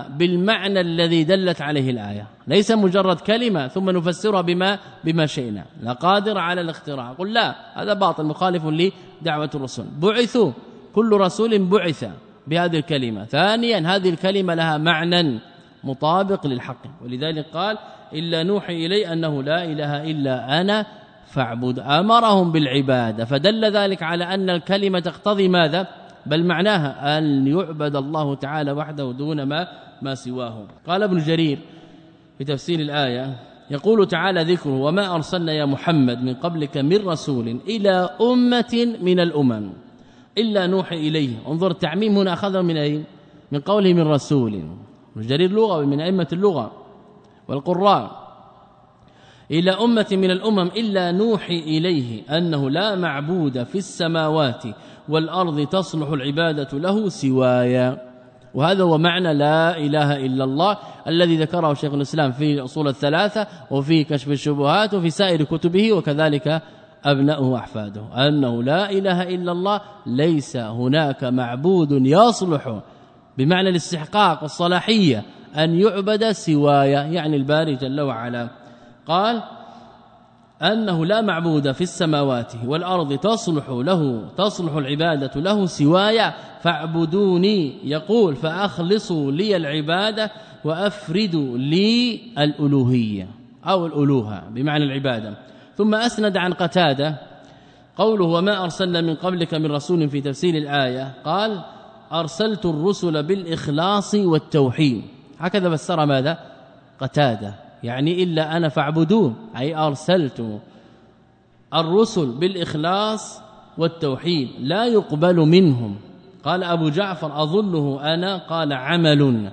بالمعنى الذي دلت عليه الآية. ليس مجرد كلمة ثم نفسرها بما بما شئنا. لا قادر على الاختراع. قل لا هذا باطل مخالف لدعوة الرسول. بعثوا. كل رسول بعث بهذه الكلمة. ثانيا هذه الكلمة لها معنى مطابق للحق. ولذلك قال إلا نوحي إلي أنه لا إله إلا أنا فاعبد. أمرهم بالعبادة فدل ذلك على أن الكلمة تقتضي ماذا؟ بل معناها أن يعبد الله تعالى وحده دون ما ما سواه. قال ابن جرير في تفسير الآية يقول تعالى ذكره وما أرسلنا يا محمد من قبلك من رسول إلى أمة من الأمم إلا نوحي إليه. انظر التعميم هنا اخذه من أين؟ من قوله من رسول. جرير لغه من أئمة اللغة. والقراء. إلى أمة من الأمم إلا نوحي إليه أنه لا معبود في السماوات والأرض تصلح العبادة له سوايا. وهذا هو معنى لا إله إلا الله الذي ذكره شيخ الإسلام في اصول الثلاثة وفي كشف الشبهات وفي سائر كتبه وكذلك ابنائه وأحفاده. أنه لا إله إلا الله ليس هناك معبود يصلح بمعنى الاستحقاق والصلاحيه أن يعبد سوايا يعني الباري جل وعلا. قال أنه لا معبود في السماوات والأرض تصلح له تصلح العبادة له سوايا فاعبدوني. يقول فأخلصوا لي العبادة وأفردوا لي الألوهية أو الألوهة بمعنى العبادة. ثم أسند عن قتادة قوله وما أرسلنا من قبلك من رسول في تفسير الآية. قال أرسلت الرسل بالإخلاص والتوحيد. هكذا فسر ماذا؟ قتادة. يعني إلا أنا فاعبدون أي أرسلت الرسل بالإخلاص والتوحيد لا يقبل منهم. قال أبو جعفر أظنه أنا؟ قال عمل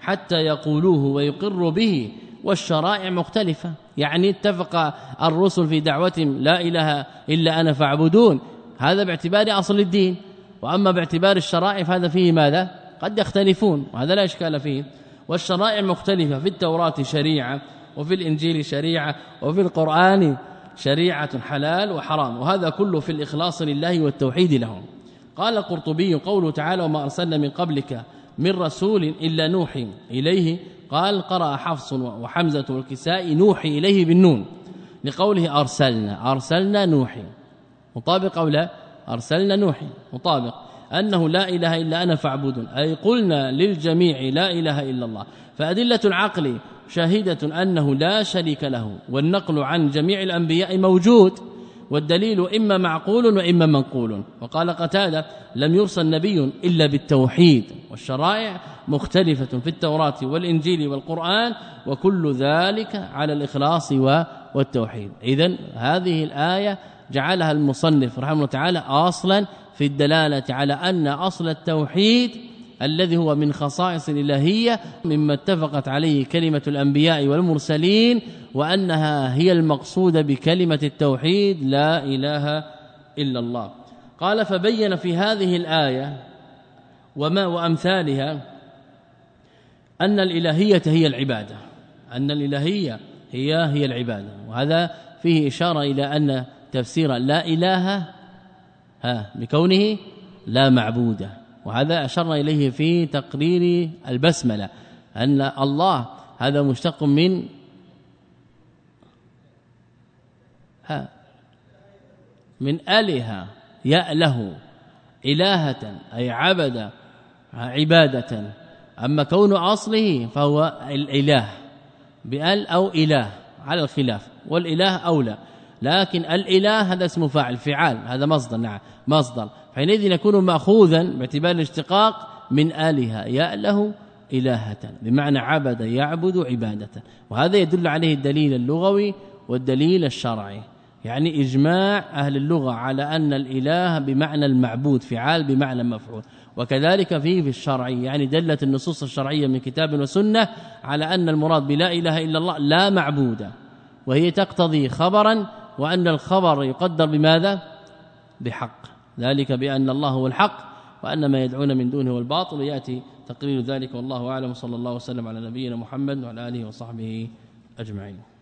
حتى يقولوه ويقر به والشرائع مختلفة. يعني اتفق الرسل في دعوتهم لا إله إلا أنا فاعبدون. هذا باعتبار أصل الدين. وأما باعتبار الشرائع فهذا فيه ماذا؟ قد يختلفون وهذا لا إشكال فيه. والشرائع مختلفة في التوراة شريعة وفي الإنجيل شريعة وفي القرآن شريعة حلال وحرام وهذا كله في الإخلاص لله والتوحيد له قال القرطبي قوله تعالى وما أرسلنا من قبلك من رسول إلا نوحي إليه. قال قرأ حفص وحمزة والكساء نوحي إليه بالنون لقوله أرسلنا أرسلنا نوحي. مطابق أو لا؟ أرسلنا نوحي. مطابق. أنه لا إله إلا أنا فاعبدون. أي قلنا للجميع لا إله إلا الله. فأدلة العقل شاهدة أنه لا شريك له. والنقل عن جميع الأنبياء موجود. والدليل إما معقول وإما منقول. وقال قتادة لم يرسل نبي إلا بالتوحيد. والشرائع مختلفة في التوراة والإنجيل والقرآن. وكل ذلك على الإخلاص والتوحيد. إذن هذه الآية جعلها المصنف رحمه الله تعالى أصلا في الدلالة على أن أصل التوحيد الذي هو من خصائص الإلهية مما اتفقت عليه كلمة الأنبياء والمرسلين وأنها هي المقصودة بكلمة التوحيد لا إله إلا الله. قال فبين في هذه الآية وما وأمثالها أن الإلهية هي العبادة. أن الإلهية هي هي العبادة. وهذا فيه إشارة إلى أن تفسير لا إله ها بكونه لا معبود. وهذا اشرنا إليه في تقرير البسملة أن الله هذا مشتق من ها من آله يأله إلهة أي عبد عبادة. أما كون أصله فهو الإله بأل أو إله على الخلاف والإله أولى. لكن الإله هذا اسم فاعل فعال هذا مصدر نعم مصدر. حينئذ يكون ماخوذا باعتبار الاشتقاق من آلهة ياله إلهة بمعنى عبد يعبد عبادة. وهذا يدل عليه الدليل اللغوي والدليل الشرعي. يعني إجماع أهل اللغة على أن الإله بمعنى المعبود فعال بمعنى مفعول. وكذلك فيه في الشرع يعني دلت النصوص الشرعية من كتاب وسنة على أن المراد بلا إله إلا الله لا معبود. وهي تقتضي خبرا وأن الخبر يقدر بماذا؟ بحق. ذلك بأن الله هو الحق وأن ما يدعون من دونه هو الباطل ياتي تقرير ذلك والله أعلم. صلى الله وسلم على نبينا محمد وعلى آله وصحبه أجمعين.